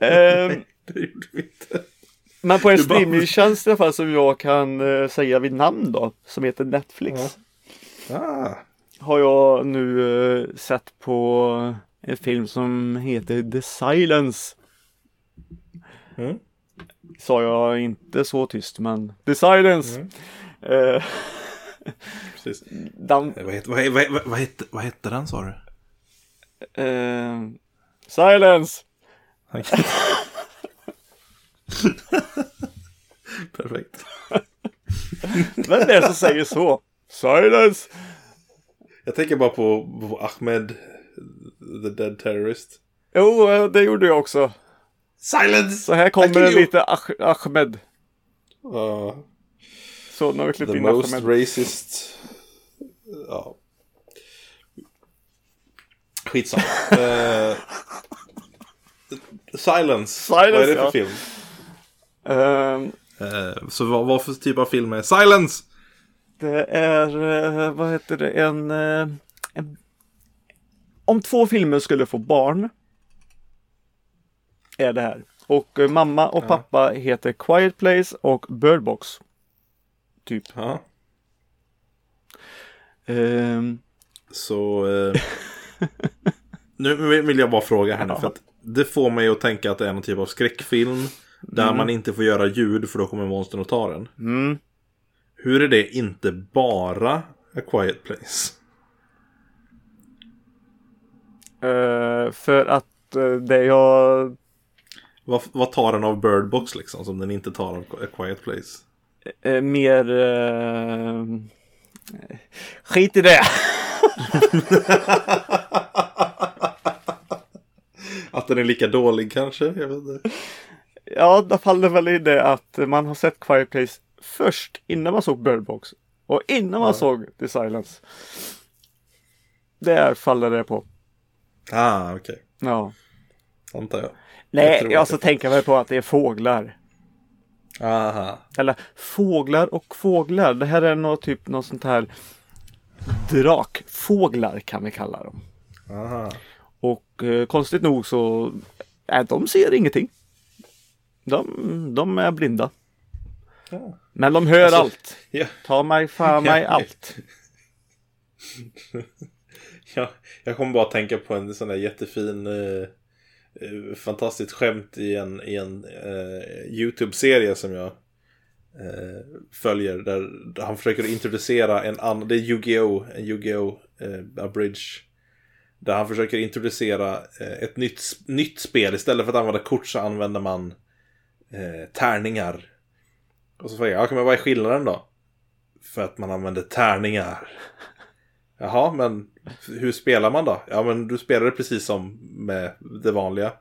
Ehm, Det gjorde vi inte. Men på en streamingtjänst i alla fall som jag kan eh, säga vid namn då. Som heter Netflix. Ah, Har jag nu eh, sett på en film som heter The Silence. mm. Sa jag inte så tyst men The Silence. Eh, Precis. *laughs* den, Eh, Vad heter, vad, vad, vad, hette, vad hette den sa du? eh, silence! *laughs* *laughs* Perfekt. Vem är det som säger så? Silence! Jag tänker bara på, på Ahmed, the dead terrorist. Jo, det gjorde jag också. Silence! Så här kommer lite Ach- Ahmed. Uh, Så nu har vi klippt the in most Ahmed. racist... Ja. Skitsamma. *laughs* Eh, Silence. Vad är det för ja. film? Eh, så vad, vad för typ av film är Silence? det är, eh, vad heter det, en, eh, en... Om två filmer skulle få barn. Är det här. Och mamma och pappa heter Quiet Place och Bird Box. Typ. Ja. Ehm, Så... Eh, nu vill jag bara fråga här nu. För att det får mig att tänka att det är någon typ av skräckfilm. Där man inte får göra ljud för då kommer monstern att ta den. mm. Hur är det inte bara A Quiet Place? Eh, för att eh, det jag Vad, vad tar den av Bird Box liksom som den inte tar av A Quiet Place? är mer Skit i det! *laughs* Att den är lika dålig kanske? Jag vet inte. Ja, det faller väl i det att man har sett Quiet Place först innan man såg Bird Box. Och innan man såg The Silence. Där faller det på. Ah, okej. Ja. Antar jag. Jag Nej, jag att så det- tänker väl på att det är fåglar. Aha. Eller fåglar och fåglar. Det här är något typ något sånt här drakfåglar kan vi kalla dem. Aha. Och eh, konstigt nog så äh, de ser ingenting. De, de är blinda. Ja. Men de hör Alltså, allt. Ja. Ta mig fan mig Ja. allt. *laughs* Ja, jag kommer bara tänka på en sån där jättefin eh, eh, fantastiskt skämt i en, i en eh, YouTube-serie som jag eh, följer. Där, där han försöker introducera en annan, det är Yu-Gi-Oh! En Yu-Gi-Oh! Eh, Abridge. Där han försöker introducera eh, ett nytt, nytt spel. Istället för att använda kort så använder man eh, tärningar. Och så frågar jag, ja, men vad är skillnaden då? För att man använder tärningar. *laughs* Jaha, men hur spelar man då? Ja, men du spelar det precis som med det vanliga.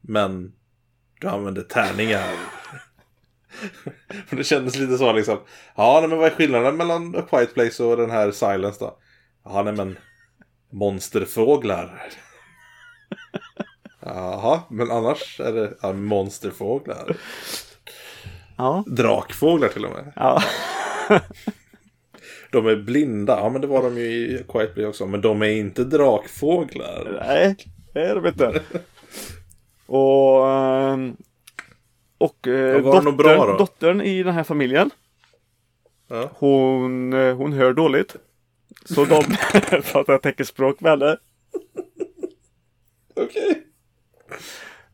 Men du använder tärningar. *laughs* det kändes lite så liksom. Ja, nej, men vad är skillnaden mellan A Quiet Place och den här Silence då? Ja, nej men monsterfåglar. Jaha, men annars är det ja, monsterfåglar. Ja. Drakfåglar till och med. ja. *laughs* De är blinda. Ja, men det var de ju i Quiet Place också. Men de är inte drakfåglar. Nej, det är de inte. *laughs* Och, ehm, och eh, Ja, dottern, dottern i den här familjen. Ja. Hon, eh, hon hör dåligt. Så de *laughs* pratar teckenspråk med henne. Okej.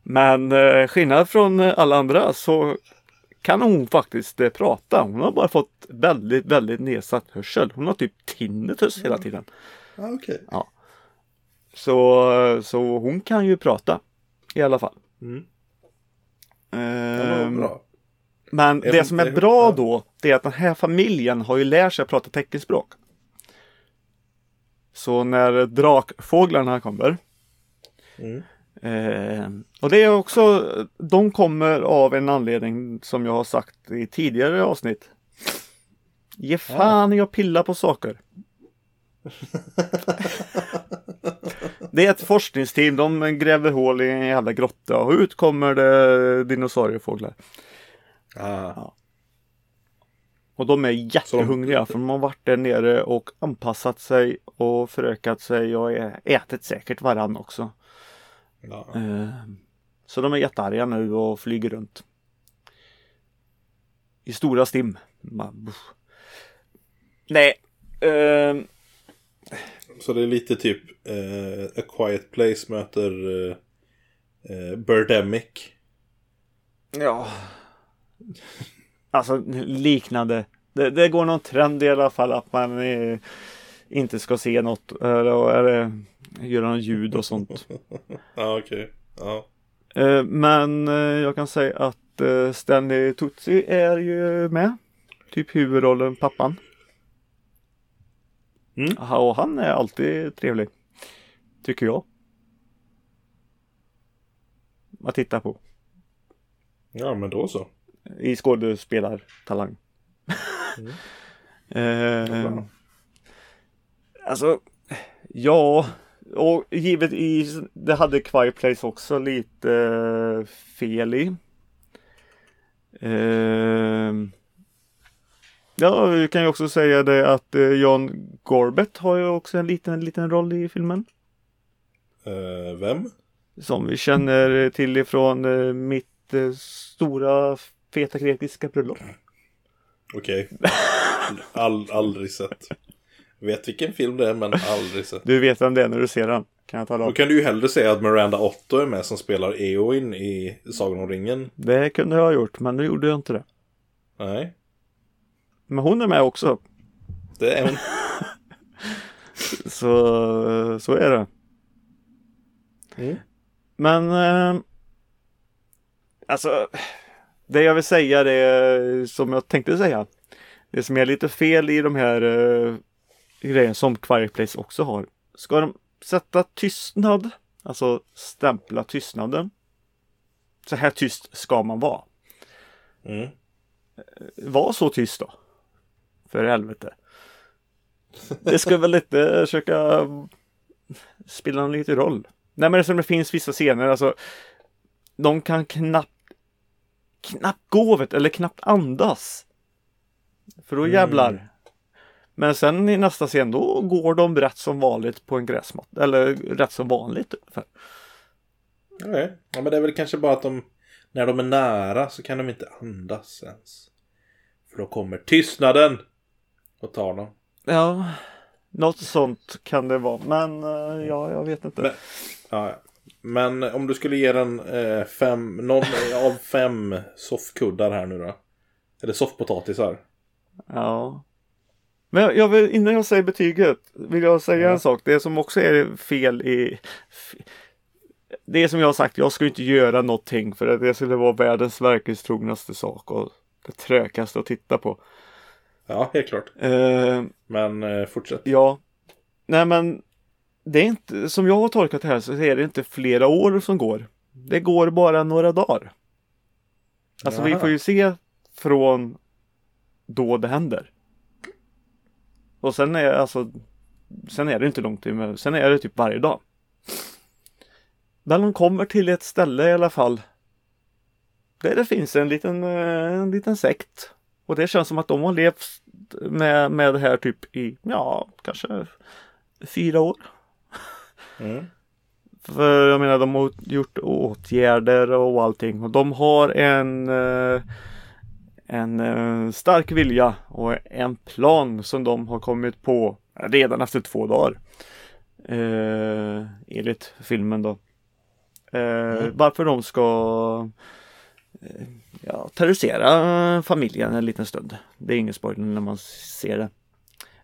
Men eh, skillnad från eh, alla andra så kan hon faktiskt eh, prata. Hon har bara fått väldigt, väldigt nedsatt hörsel. Hon har typ tinnitus hela tiden. Ja, okej. Så, så hon kan ju prata i alla fall. Mm. Ja, Ehm, bra. Men Är det hon- som är är- bra ja. då, det är att den här familjen har ju lärt sig att prata teckenspråk. Så när drakfåglarna kommer. Mm. Eh, och det är också, de kommer av en anledning som jag har sagt i tidigare avsnitt. Ge fan i att pilla på saker. det är ett forskningsteam, de gräver hål i en jävla grotta och ut kommer det dinosauriefåglar. Ah. Och de är jättehungriga för de har varit där nere och anpassat sig och förökat sig och ätit säkert varann också. Ja. Eh, Så de är jättearga nu och flyger runt. I stora stim. Nej. eh, Så det är lite typ eh, A Quiet Place möter eh, eh, Birdemic. ja. Alltså liknande. Det, det går någon trend i alla fall att man inte ska se något eller, eller göra ljud och sånt. *laughs* Ja, okej. Ja. Eh, Men eh, jag kan säga att eh, Stanley Tutsi är ju med. Typ huvudrollen pappan. Mm. Aha, Och han är alltid trevlig. Tycker jag. Att titta på. ja, men då så. I skådespelartalang. Mm. *laughs* eh, alltså, ja. Och givetvis, det hade Quiet Place också lite eh, fel i. Ehm, ja, vi kan ju också säga det att eh, John Gorbett har ju också en liten, liten roll i filmen. Eh, vem? Som vi känner till ifrån eh, mitt stora feta grekiska bröllop. Okej. All, aldrig sett. Vet vilken film det är, men aldrig sett. *laughs* Du vet vem det är när du ser den. Kan jag tala Då om. kan du ju hellre säga att Miranda Otto är med som spelar Eowyn i Sagan om ringen. Det kunde jag ha gjort, men nu gjorde jag inte det. Nej, Men hon är med också. det är hon. *laughs* Så, så är det. Mm. Men eh, alltså det jag vill säga det som jag tänkte säga. Det som är lite fel i de här eh, grejerna som Quiet Place också har. Ska de sätta tystnad, alltså stämpla tystnaden. Så här tyst ska man vara. Mm. Var så tyst då. För helvete. Det ska väl inte försöka spela någon lite roll. Nej men det som det finns vissa scener, alltså. De kan knappt knappt gå vet, eller knappt andas. För då Mm. Men sen i nästa scen då går de rätt som vanligt på en gräsmatta. Eller rätt som vanligt ungefär. Okej. Ja, men det är väl kanske bara att de, när de är nära så kan de inte andas ens. För då kommer tystnaden och tar dem. Ja, något sånt kan det vara. Men eh, ja, jag vet inte. Men, ja. men om du skulle ge den eh, fem, någon av fem soffkuddar här nu då? Eller soffpotatisar? Ja. Men jag, vill, innan jag säger betyget vill jag säga Ja. en sak. Det som också är fel i Det som jag har sagt, jag ska inte göra någonting för att det skulle vara världens verklighetstrognaste sak och det trökaste att titta på. Ja, helt klart. Eh, Men eh, fortsätt. ja. Nej men det är inte, som jag har tolkat det här så är det inte flera år som går. Det går bara några dagar. Alltså vi Jaha. får ju se från då det händer. Och sen är alltså Sen är det inte långt till, men sen är det typ varje dag. Där de kommer till ett ställe i alla fall. Där det finns en liten, eh, en liten sekt. Och det känns som att de har levt med, med det här typ i, ja, kanske fyra år. Mm. För jag menar de har gjort åtgärder och allting och de har en eh, en eh, stark vilja och en plan som de har kommit på redan efter två dagar. Eh, enligt filmen då. Eh, Varför de ska eh, ja, terrorisera familjen en liten stund. Det är ingen spoiler när man ser det.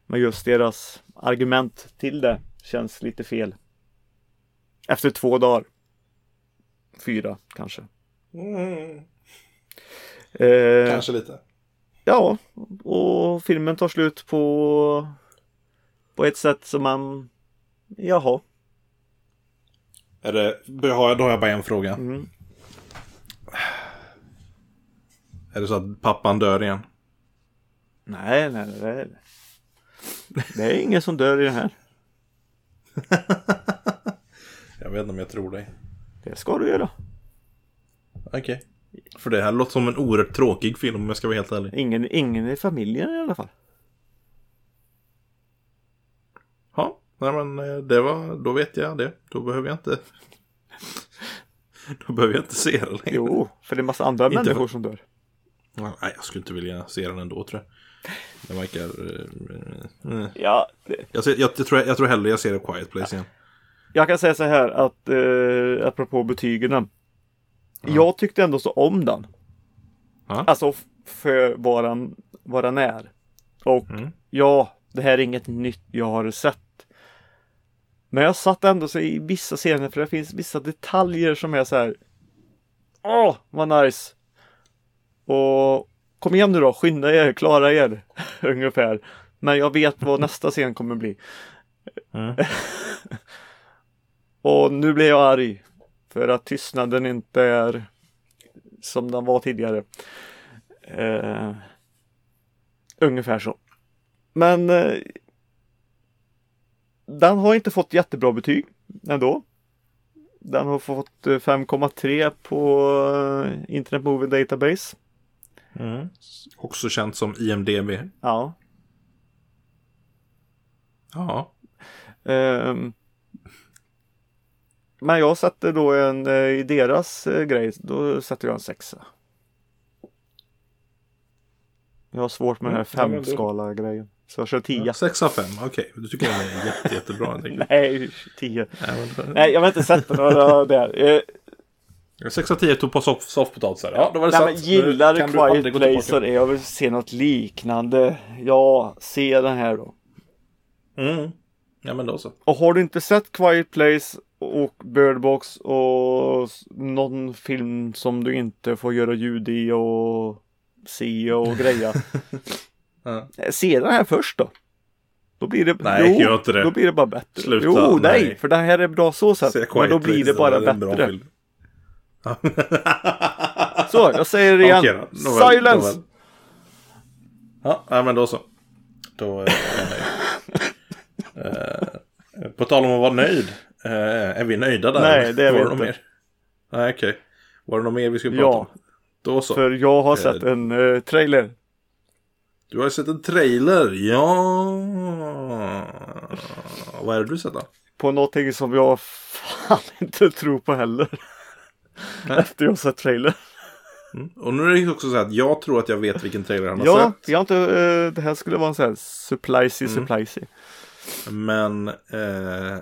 Men just deras argument till det känns lite fel. Efter två dagar. Fyra kanske. Mm, Eh, kanske lite. Ja, och filmen tar slut på på ett sätt som man Jaha. Är det, då har jag, då har jag bara en fråga. Mm. Är det så att pappan dör igen? Nej, nej, nej. Det är ingen som dör i det här. *laughs* Jag vet inte om jag tror dig. Det ska du göra. Okej. För det här låter som en oerhört tråkig film om jag ska vara helt ärlig. Ingen, ingen i familjen i alla fall. Ja, nej men eh, det var, då vet jag det. Då behöver jag inte... *laughs* Då behöver jag inte se det längre. Jo, för det är massa andra Inte för- människor som dör. Ja, Nej, jag skulle inte vilja se den ändå tror jag. Den verkar... eh, eh. Ja, det, Jag, ser, jag, jag, tror, jag tror hellre jag ser A Quiet Place igen. jag kan säga så här att eh, apropå betygen. Jag tyckte ändå så om den. Ja. Alltså för vad den, vad den är. Och Mm. ja, det här är inget nytt jag har sett. Men jag satt ändå så i vissa scener för det finns vissa detaljer som är så här. Åh, vad nice! Och kom igen nu då, skynda er, klara er. *laughs* Ungefär. Men jag vet vad nästa scen kommer bli. Mm. *laughs* Och nu blir jag arg. För att tystnaden inte är som den var tidigare. Eh, ungefär så. Men eh, den har inte fått jättebra betyg ändå. Den har fått eh, 5,3 på eh, Internet Movie Database. Mm. Också känt som IMDB. Ja. Ja. Ehm, men jag sätter då en, eh, i deras eh, grej, då sätter jag en sexa. Jag har svårt med den här Mm, ja, femskala grejen. Så jag kör 10. 6 av 5, okej. Du tycker den är jätte, jättebra. *laughs* Nej, 10. Nej, jag har inte sett några där. Eh, 6 av 10 tog på soff, soffpotatisar. Ja, då var det Nej, men gillar du Quiet Place och jag vill se något liknande. Ja, se den här då. Mm. Ja, men då så. Och har du inte sett Quiet Place och Bird Box och någon film som du inte får göra ljud i och se och *laughs* greja. Ja. Eh, Se den här först då. Då blir det, Nej, gör inte det. Då blir det bara bättre. Sluta, jo, nej. nej. för det här är bra så sett. Se Men då blir Place, det bara bra bättre. film. Så, jag säger det igen. Nåväl, Silence! nåväl. Ja, men då så. Då nöjd. Eh, På tal om att vara nöjd. eh, är vi nöjda där? Nej, det är vi inte. Mer? Nej, okej. Var det något mer vi skulle prata Ja. om? Då så. För jag har sett en uh, trailer. Du har sett en trailer. Ja. Vad är det du sett då? På någonting som jag fan *laughs* inte tror på heller. Nej. Efter jag har sett trailer. Mm. Och nu är det ju också så här att jag tror att jag vet vilken trailer han har Ja, sett. jag har inte, eh, det här skulle vara en sån här supplicey, Mm. supplicey. Men eh,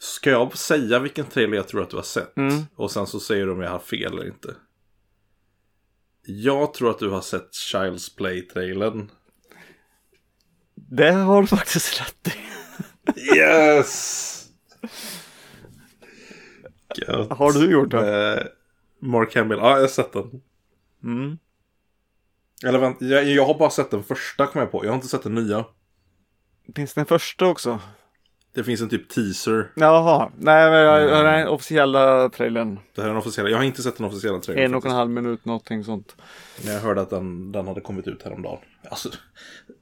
ska jag säga vilken trailer jag tror att du har sett? Mm. Och sen så säger du om jag har fel eller inte. Jag tror att du har sett Child's Play-trailern. Det har du faktiskt rätt i. Yes! Gött. *laughs* Har du gjort det? Eh, Mark Hamill, ja jag har sett den. Mm. Eller vänta, jag, jag har bara sett den första kom jag på. Jag har inte sett den nya. Finns det en första också? Det finns en typ teaser. Jaha, nej men jag, Mm. den officiella trailern. Det här är den officiella. Jag har inte sett den officiella trailern. En och en halv minut någonting sånt. Men jag hörde att den, den hade kommit ut häromdagen. Alltså,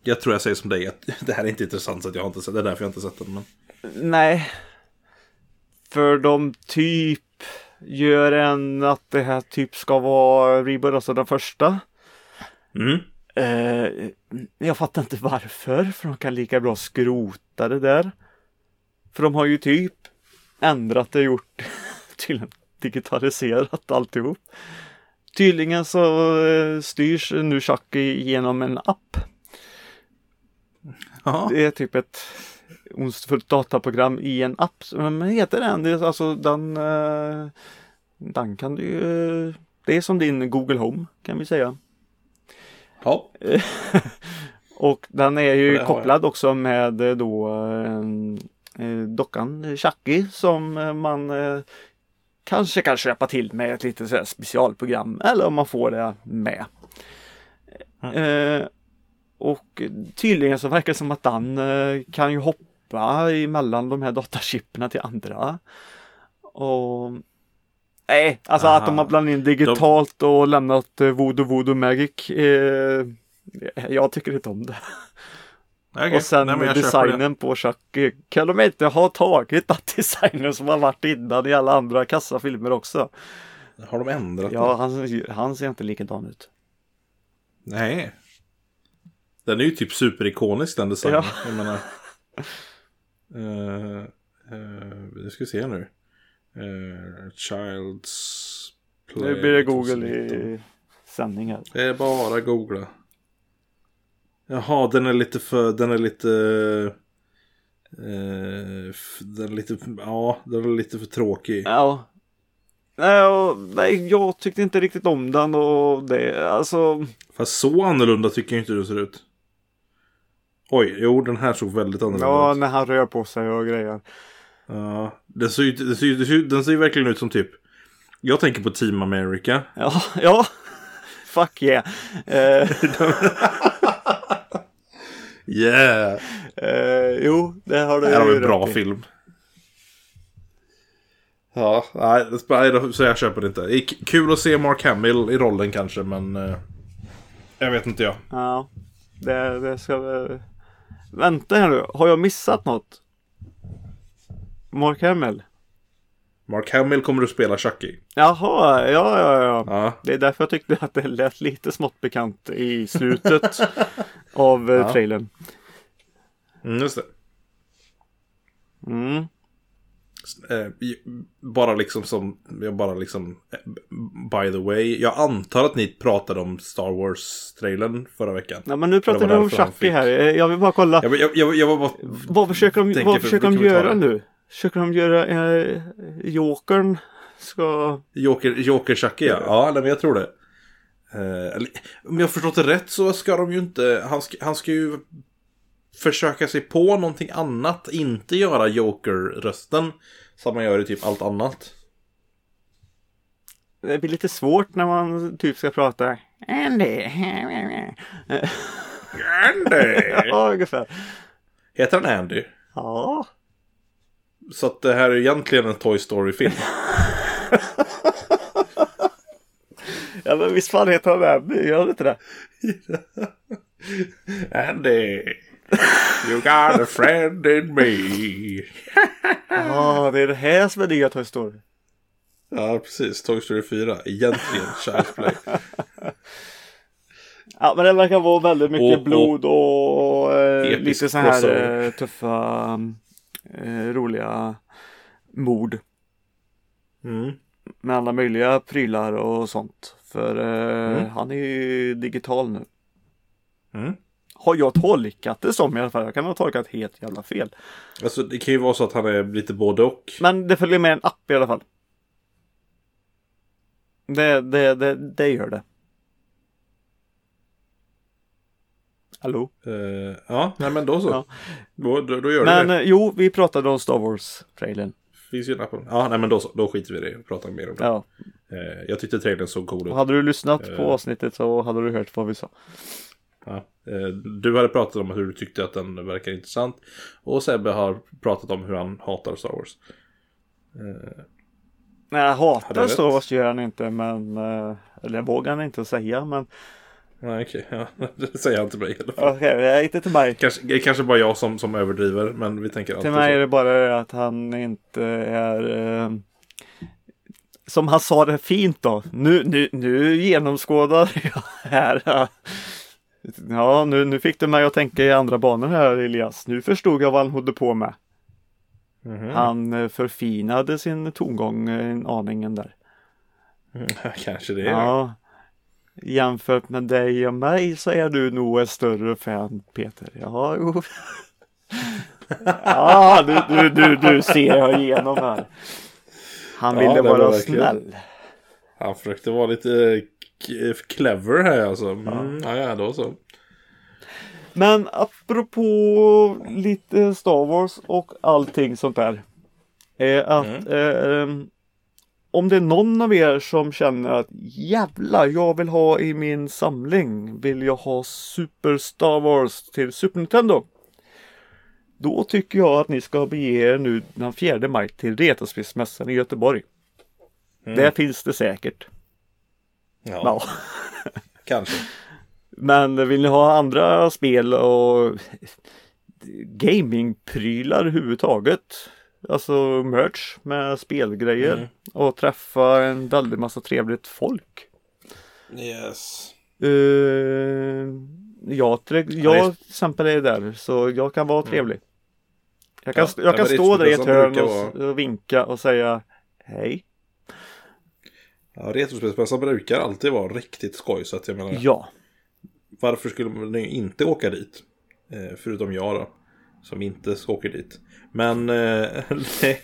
jag tror jag säger som dig att *laughs* det här är inte intressant så att jag har inte sett det. är därför jag inte sett den. Men... Nej. För de typ gör en att det här typ ska vara reboot, alltså den första. Mm. Eh, jag fattar inte varför, för de kan lika bra skrota det där. För de har ju typ ändrat det gjort *laughs* till en digitaliserat alltihop. Tydligen så eh, styrs nu Chucky genom en app. Ja. Det är typ ett ondskefullt dataprogram i en app. Men heter den? Det är alltså den, eh, den kan du ju, det är som din Google Home kan vi säga. Ja. *laughs* Och den är ju kopplad också med eh, då en eh, dockan Chucky som eh, man eh, kanske kan köpa till med ett litet så specialprogram eller om man får det med. Eh, och tydligen så verkar det som att den eh, kan ju hoppa emellan de här datachipperna till andra. Och Nej, alltså Aha. att de har blandat in digitalt och lämnat eh, Voodoo Voodoo Magic. Eh, jag tycker inte om det. Okej, Och sen nej, det. designen på Chuck. eh, Kan de inte ha tagit den *laughs* designen som har varit innan i alla andra kassafilmer också? Har de ändrat Ja, den? han, han ser inte likadan ut. Nej. Den är ju typ superikonisk den designen. Ja. Jag menar. Uh, nu ska vi se nu. Uh, Child's Play. Nu blir det Google 2019. i sändning här. Det är bara googla. Jaha, den är lite för, den är lite... f- den är lite, ja, den är lite för tråkig. Ja. Nej, jag tyckte inte riktigt om den och det, alltså. Fast så annorlunda tycker jag inte du ser ut. Oj, jo den här såg väldigt annorlunda Ja, ut. när han rör på sig och grejer. Ja, den ser ju, den ser, ju- den ser, ju- den ser ju verkligen ut som typ. Jag tänker på Team America. Ja, ja. Fuck yeah. Eh, Yeah! eh, jo, det har du Det här var ju en bra i. film. Ja, nej, så jag köper det inte. Det kul att se Mark Hamill i rollen kanske, men... eh, jag vet inte jag. Ja, det, det ska väl... Vänta här nu, har jag missat något? Mark Hamill? Mark Hamill kommer att spela Chucky. Jaha, ja, ja, ja. Ja, Det är därför jag tyckte att det lät lite smått bekant i slutet *laughs* av eh, Ja. trailern. mm, just det. Mm. Eh, bara liksom som, jag bara liksom, eh, by the way. Jag antar att ni pratade om Star Wars-trailern förra veckan. Ja, men nu pratar vi om Chucky här. Jag vill bara kolla. Jag, jag, jag, jag bara... Vad försöker de, vad för- försöker de göra nu? Försöker de göra eh, Jokern ska... Joker, Joker Chucky ja. Ja, men jag tror det. Eh, om jag förstått det rätt så ska de ju inte... Han ska, han ska ju försöka sig på någonting annat. Inte göra Joker-rösten. Som man gör i typ allt annat. Det blir lite svårt när man typ ska prata Andy. Andy! *laughs* ja, ungefär. Heter han Andy? Ja. Så att det här är egentligen en Toy Story-film. *laughs* ja, men visst fan heter han Andy? Gör han inte det? *laughs* Andy! You got a friend in me. *laughs* Ja, det är det här som är nya Toy Story. Ja, precis. Toy Story 4. Egentligen Child's Play. Ja, men det verkar vara väldigt mycket Och- och- blod och eh, Episk lite så här eh, tuffa, eh, roliga mord. Mm. Med alla möjliga prylar och sånt. För eh, Mm. han är ju digital nu. Mm. Har jag tolkat det som i alla fall. Jag kan ha tolkat helt jävla fel. Alltså det kan ju vara så att han är lite både och. Men det följer med en app i alla fall. Det, det, det, det gör det. Hallå? Eh, ja, nej men då så. Ja. Då, då, då gör Men det det. eh, jo, vi pratade om Star Wars-trailern. Finns ju en app. Ja, nej men då så. Då skiter vi i det och pratar mer om det. Ja. Eh, jag tyckte trailern såg cool ut. Och hade du lyssnat på Eh. avsnittet så hade du hört vad vi sa. Ja. Du hade pratat om hur du tyckte att den verkar intressant. Och Sebbe har pratat om hur han hatar Star Wars. Nej, hatar Star? Wars gör han inte, men... Eller vågar han inte säga, men... nej okej, ja. *laughs* det säger han till mig i alla fall. Okej, okay, inte till mig. Kanske, det är kanske bara jag som, som överdriver, men vi tänker Till mig är så. det bara det att han inte är... eh, Som han sa det fint då. Nu, nu, nu genomskådar jag här. Ja, nu, nu fick du mig att tänka i andra banor här Elias. Nu förstod jag vad han höll på med. Mhm. Han eh, förfinade sin tongång en aningen där. Mm, *laughs* kanske det. Ja. Jämfört med dig och mig så är du nog en större fan Peter. Ja, jo. ja, du, du, du, du ser jag igenom här. Han Ja, ville var vara snäll. Han försökte vara lite clever här alltså. Mm, ja. ja, då så. Men apropå lite Star Wars och allting sånt där. Är att eh, om det är någon av er som känner att jävlar, jag vill ha i min samling, vill jag ha Super Star Wars till Super Nintendo. Då tycker jag att ni ska bege er nu den 4 maj till Retrospelsmässan i Göteborg. Där finns det säkert. Ja, Ja. *laughs* kanske. Men vill ni ha andra spel och gamingprylar överhuvudtaget. Alltså merch med spelgrejer Mm. och träffa en väldigt massa trevligt folk. Yes. Uh, jag, jag till exempel är där så jag kan vara trevlig. Jag kan, Ja, jag ja, kan stå där i ett hörn och, och vinka och säga hej. Ja, Retrospelsmässan brukar alltid vara riktigt skoj så att jag menar. Ja, Varför skulle man inte åka dit? Eh, förutom jag då. Som inte åka dit. Men eh, *laughs* det,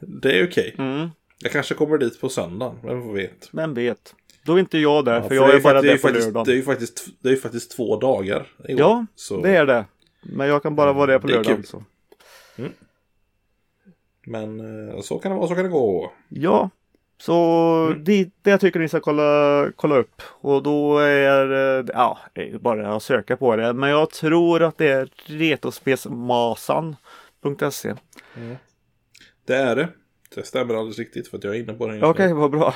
det är okej. mm, Jag kanske kommer dit på söndagen. Vem vet. vem vet. Då är inte jag där Ja, för jag det är bara där på lördagen. Det är ju faktiskt, det är faktiskt två dagar. i år. Ja, så, Det är det. Men jag kan bara vara där på Det är lördagen. kul. Så. Men eh, så kan det vara, så kan det gå. Ja, så Mm. det, det tycker ni ska kolla, kolla upp. Och då är det ja, det är bara att söka på det. Men jag tror att det är retrospelsmasan.se. Det är det. Det stämmer alldeles riktigt för att jag är inne på den just Okej, nu. vad bra.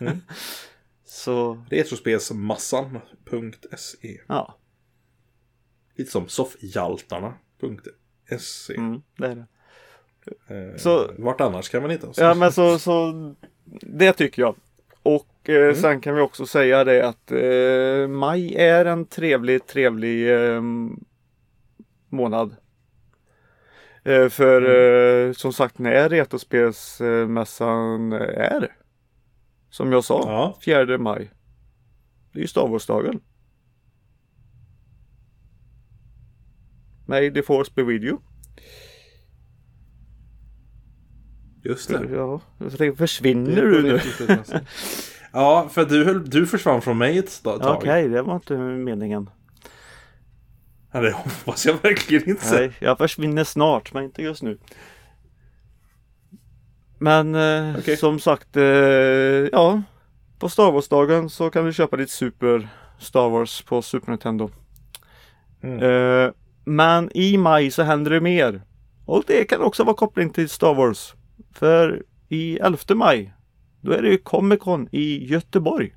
Mm. *laughs* så, Retrospelsmassan.se ja, Lite som soffhjaltarna.se mm, det är det. Eh, Så- Vart annars kan man hitta oss? Ja, men så, så det tycker jag. Och eh, Mm. sen kan vi också säga det att eh, maj är en trevlig, trevlig eh, månad. För Mm. eh, som sagt när Retrospelsmässan är. Som jag sa, Ja. 4 maj. Det är ju Star Wars-dagen. May the force be with you. Just det. Ja, jag tänkte, försvinner du nu? *laughs* ja, för du, höll, du försvann från mig ett tag. Okej, det var inte meningen. Ja, det hoppas jag verkligen inte. Nej, jag försvinner snart, men inte just nu. Men eh, Okej. som sagt, eh, ja. På Star Wars-dagen så kan du köpa ditt Super Star Wars på Super Nintendo. Mm. Eh, men i maj så händer det mer. Och det kan också vara koppling till Star Wars. För i 11 maj, då är det ju Comic Con i Göteborg.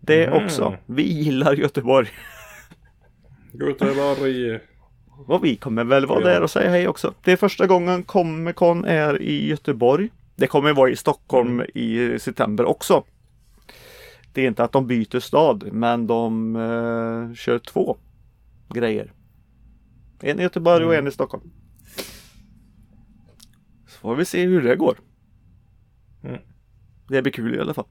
Det Mm. också. Vi gillar Göteborg. *laughs* Göteborg. Och vi kommer väl vara där och säga hej också. Det är första gången Comic Con är i Göteborg. Det kommer vara i Stockholm Mm. i september också. Det är inte att de byter stad men de eh, kör två grejer. En i Göteborg och Mm. en i Stockholm. Får vi se hur det går. Mm. Det blir kul i alla fall.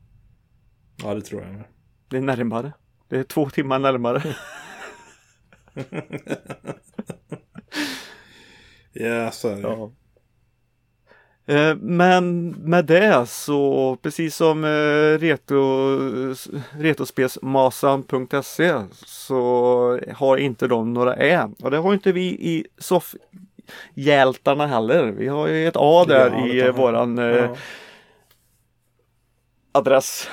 Ja, det tror jag med. Det är närmare. Det är två timmar närmare. *laughs* Ja, så är det. Ja. Eh, Men med det så precis som eh, retro, retrospelsmasan.se så har inte de några ä. Och det har inte vi i soffhjältarna heller. Vi har ju ett A där Ja, i våran eh, Ja. adress.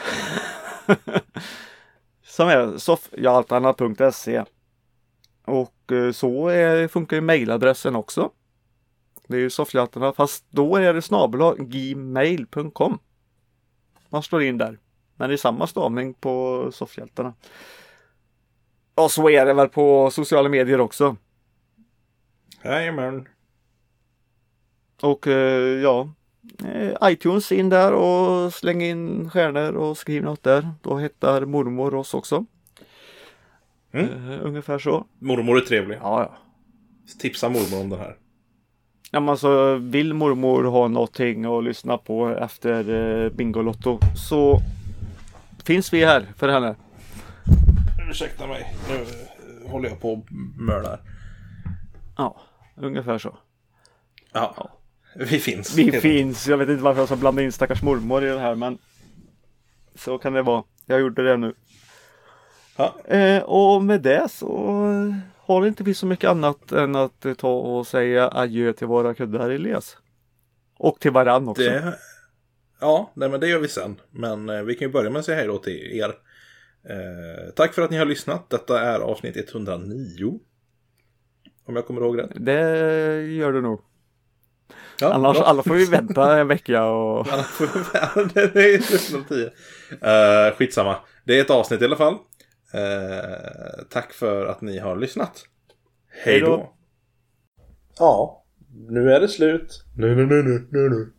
*laughs* som är soffhjaltarna.se. Och eh, så är, funkar ju mejladressen också. Det är ju soffhjaltarna fast då är det snabel gmail.com. Man slår in där. Men det är samma stavning på soffhjältarna. Och så är det väl på sociala medier också. Jajamän. Och eh, ja, eh, iTunes in där och släng in stjärnor och skriv något där. Då hittar mormor oss också. Mm. Eh, ungefär så. Mormor är trevlig. Ja, ja. Tipsa mormor om den här. Ja, men alltså, vill mormor ha någonting att lyssna på efter eh, Bingolotto så finns vi här för henne. Ursäkta mig. Nu håller jag på och mölar. Ja, ungefär så. Ja. Vi finns. Vi finns. Jag vet inte varför jag ska blanda in stackars mormor i det här men så kan det vara. Jag gjorde det nu. Ja. Eh, och med det så har inte vi så mycket annat än att ta och säga adjö till våra kuddar Elias. Och till varann också. Det... Ja, nej, men det gör vi sen. Men eh, vi kan ju börja med att säga hej då till er. Eh, tack för att ni har lyssnat. Detta är avsnitt 109. Om jag kommer ihåg rätt. Det gör du nog. Ja, Annars bra. alla får vi vänta en vecka och *laughs* Annars får vi- *laughs* det är. Uh, skitsamma. Det är ett avsnitt i alla fall. Eh, tack för att ni har lyssnat. Hej då. då. Ja, nu är det slut. Nu, nu, nu, nu, nu, nu.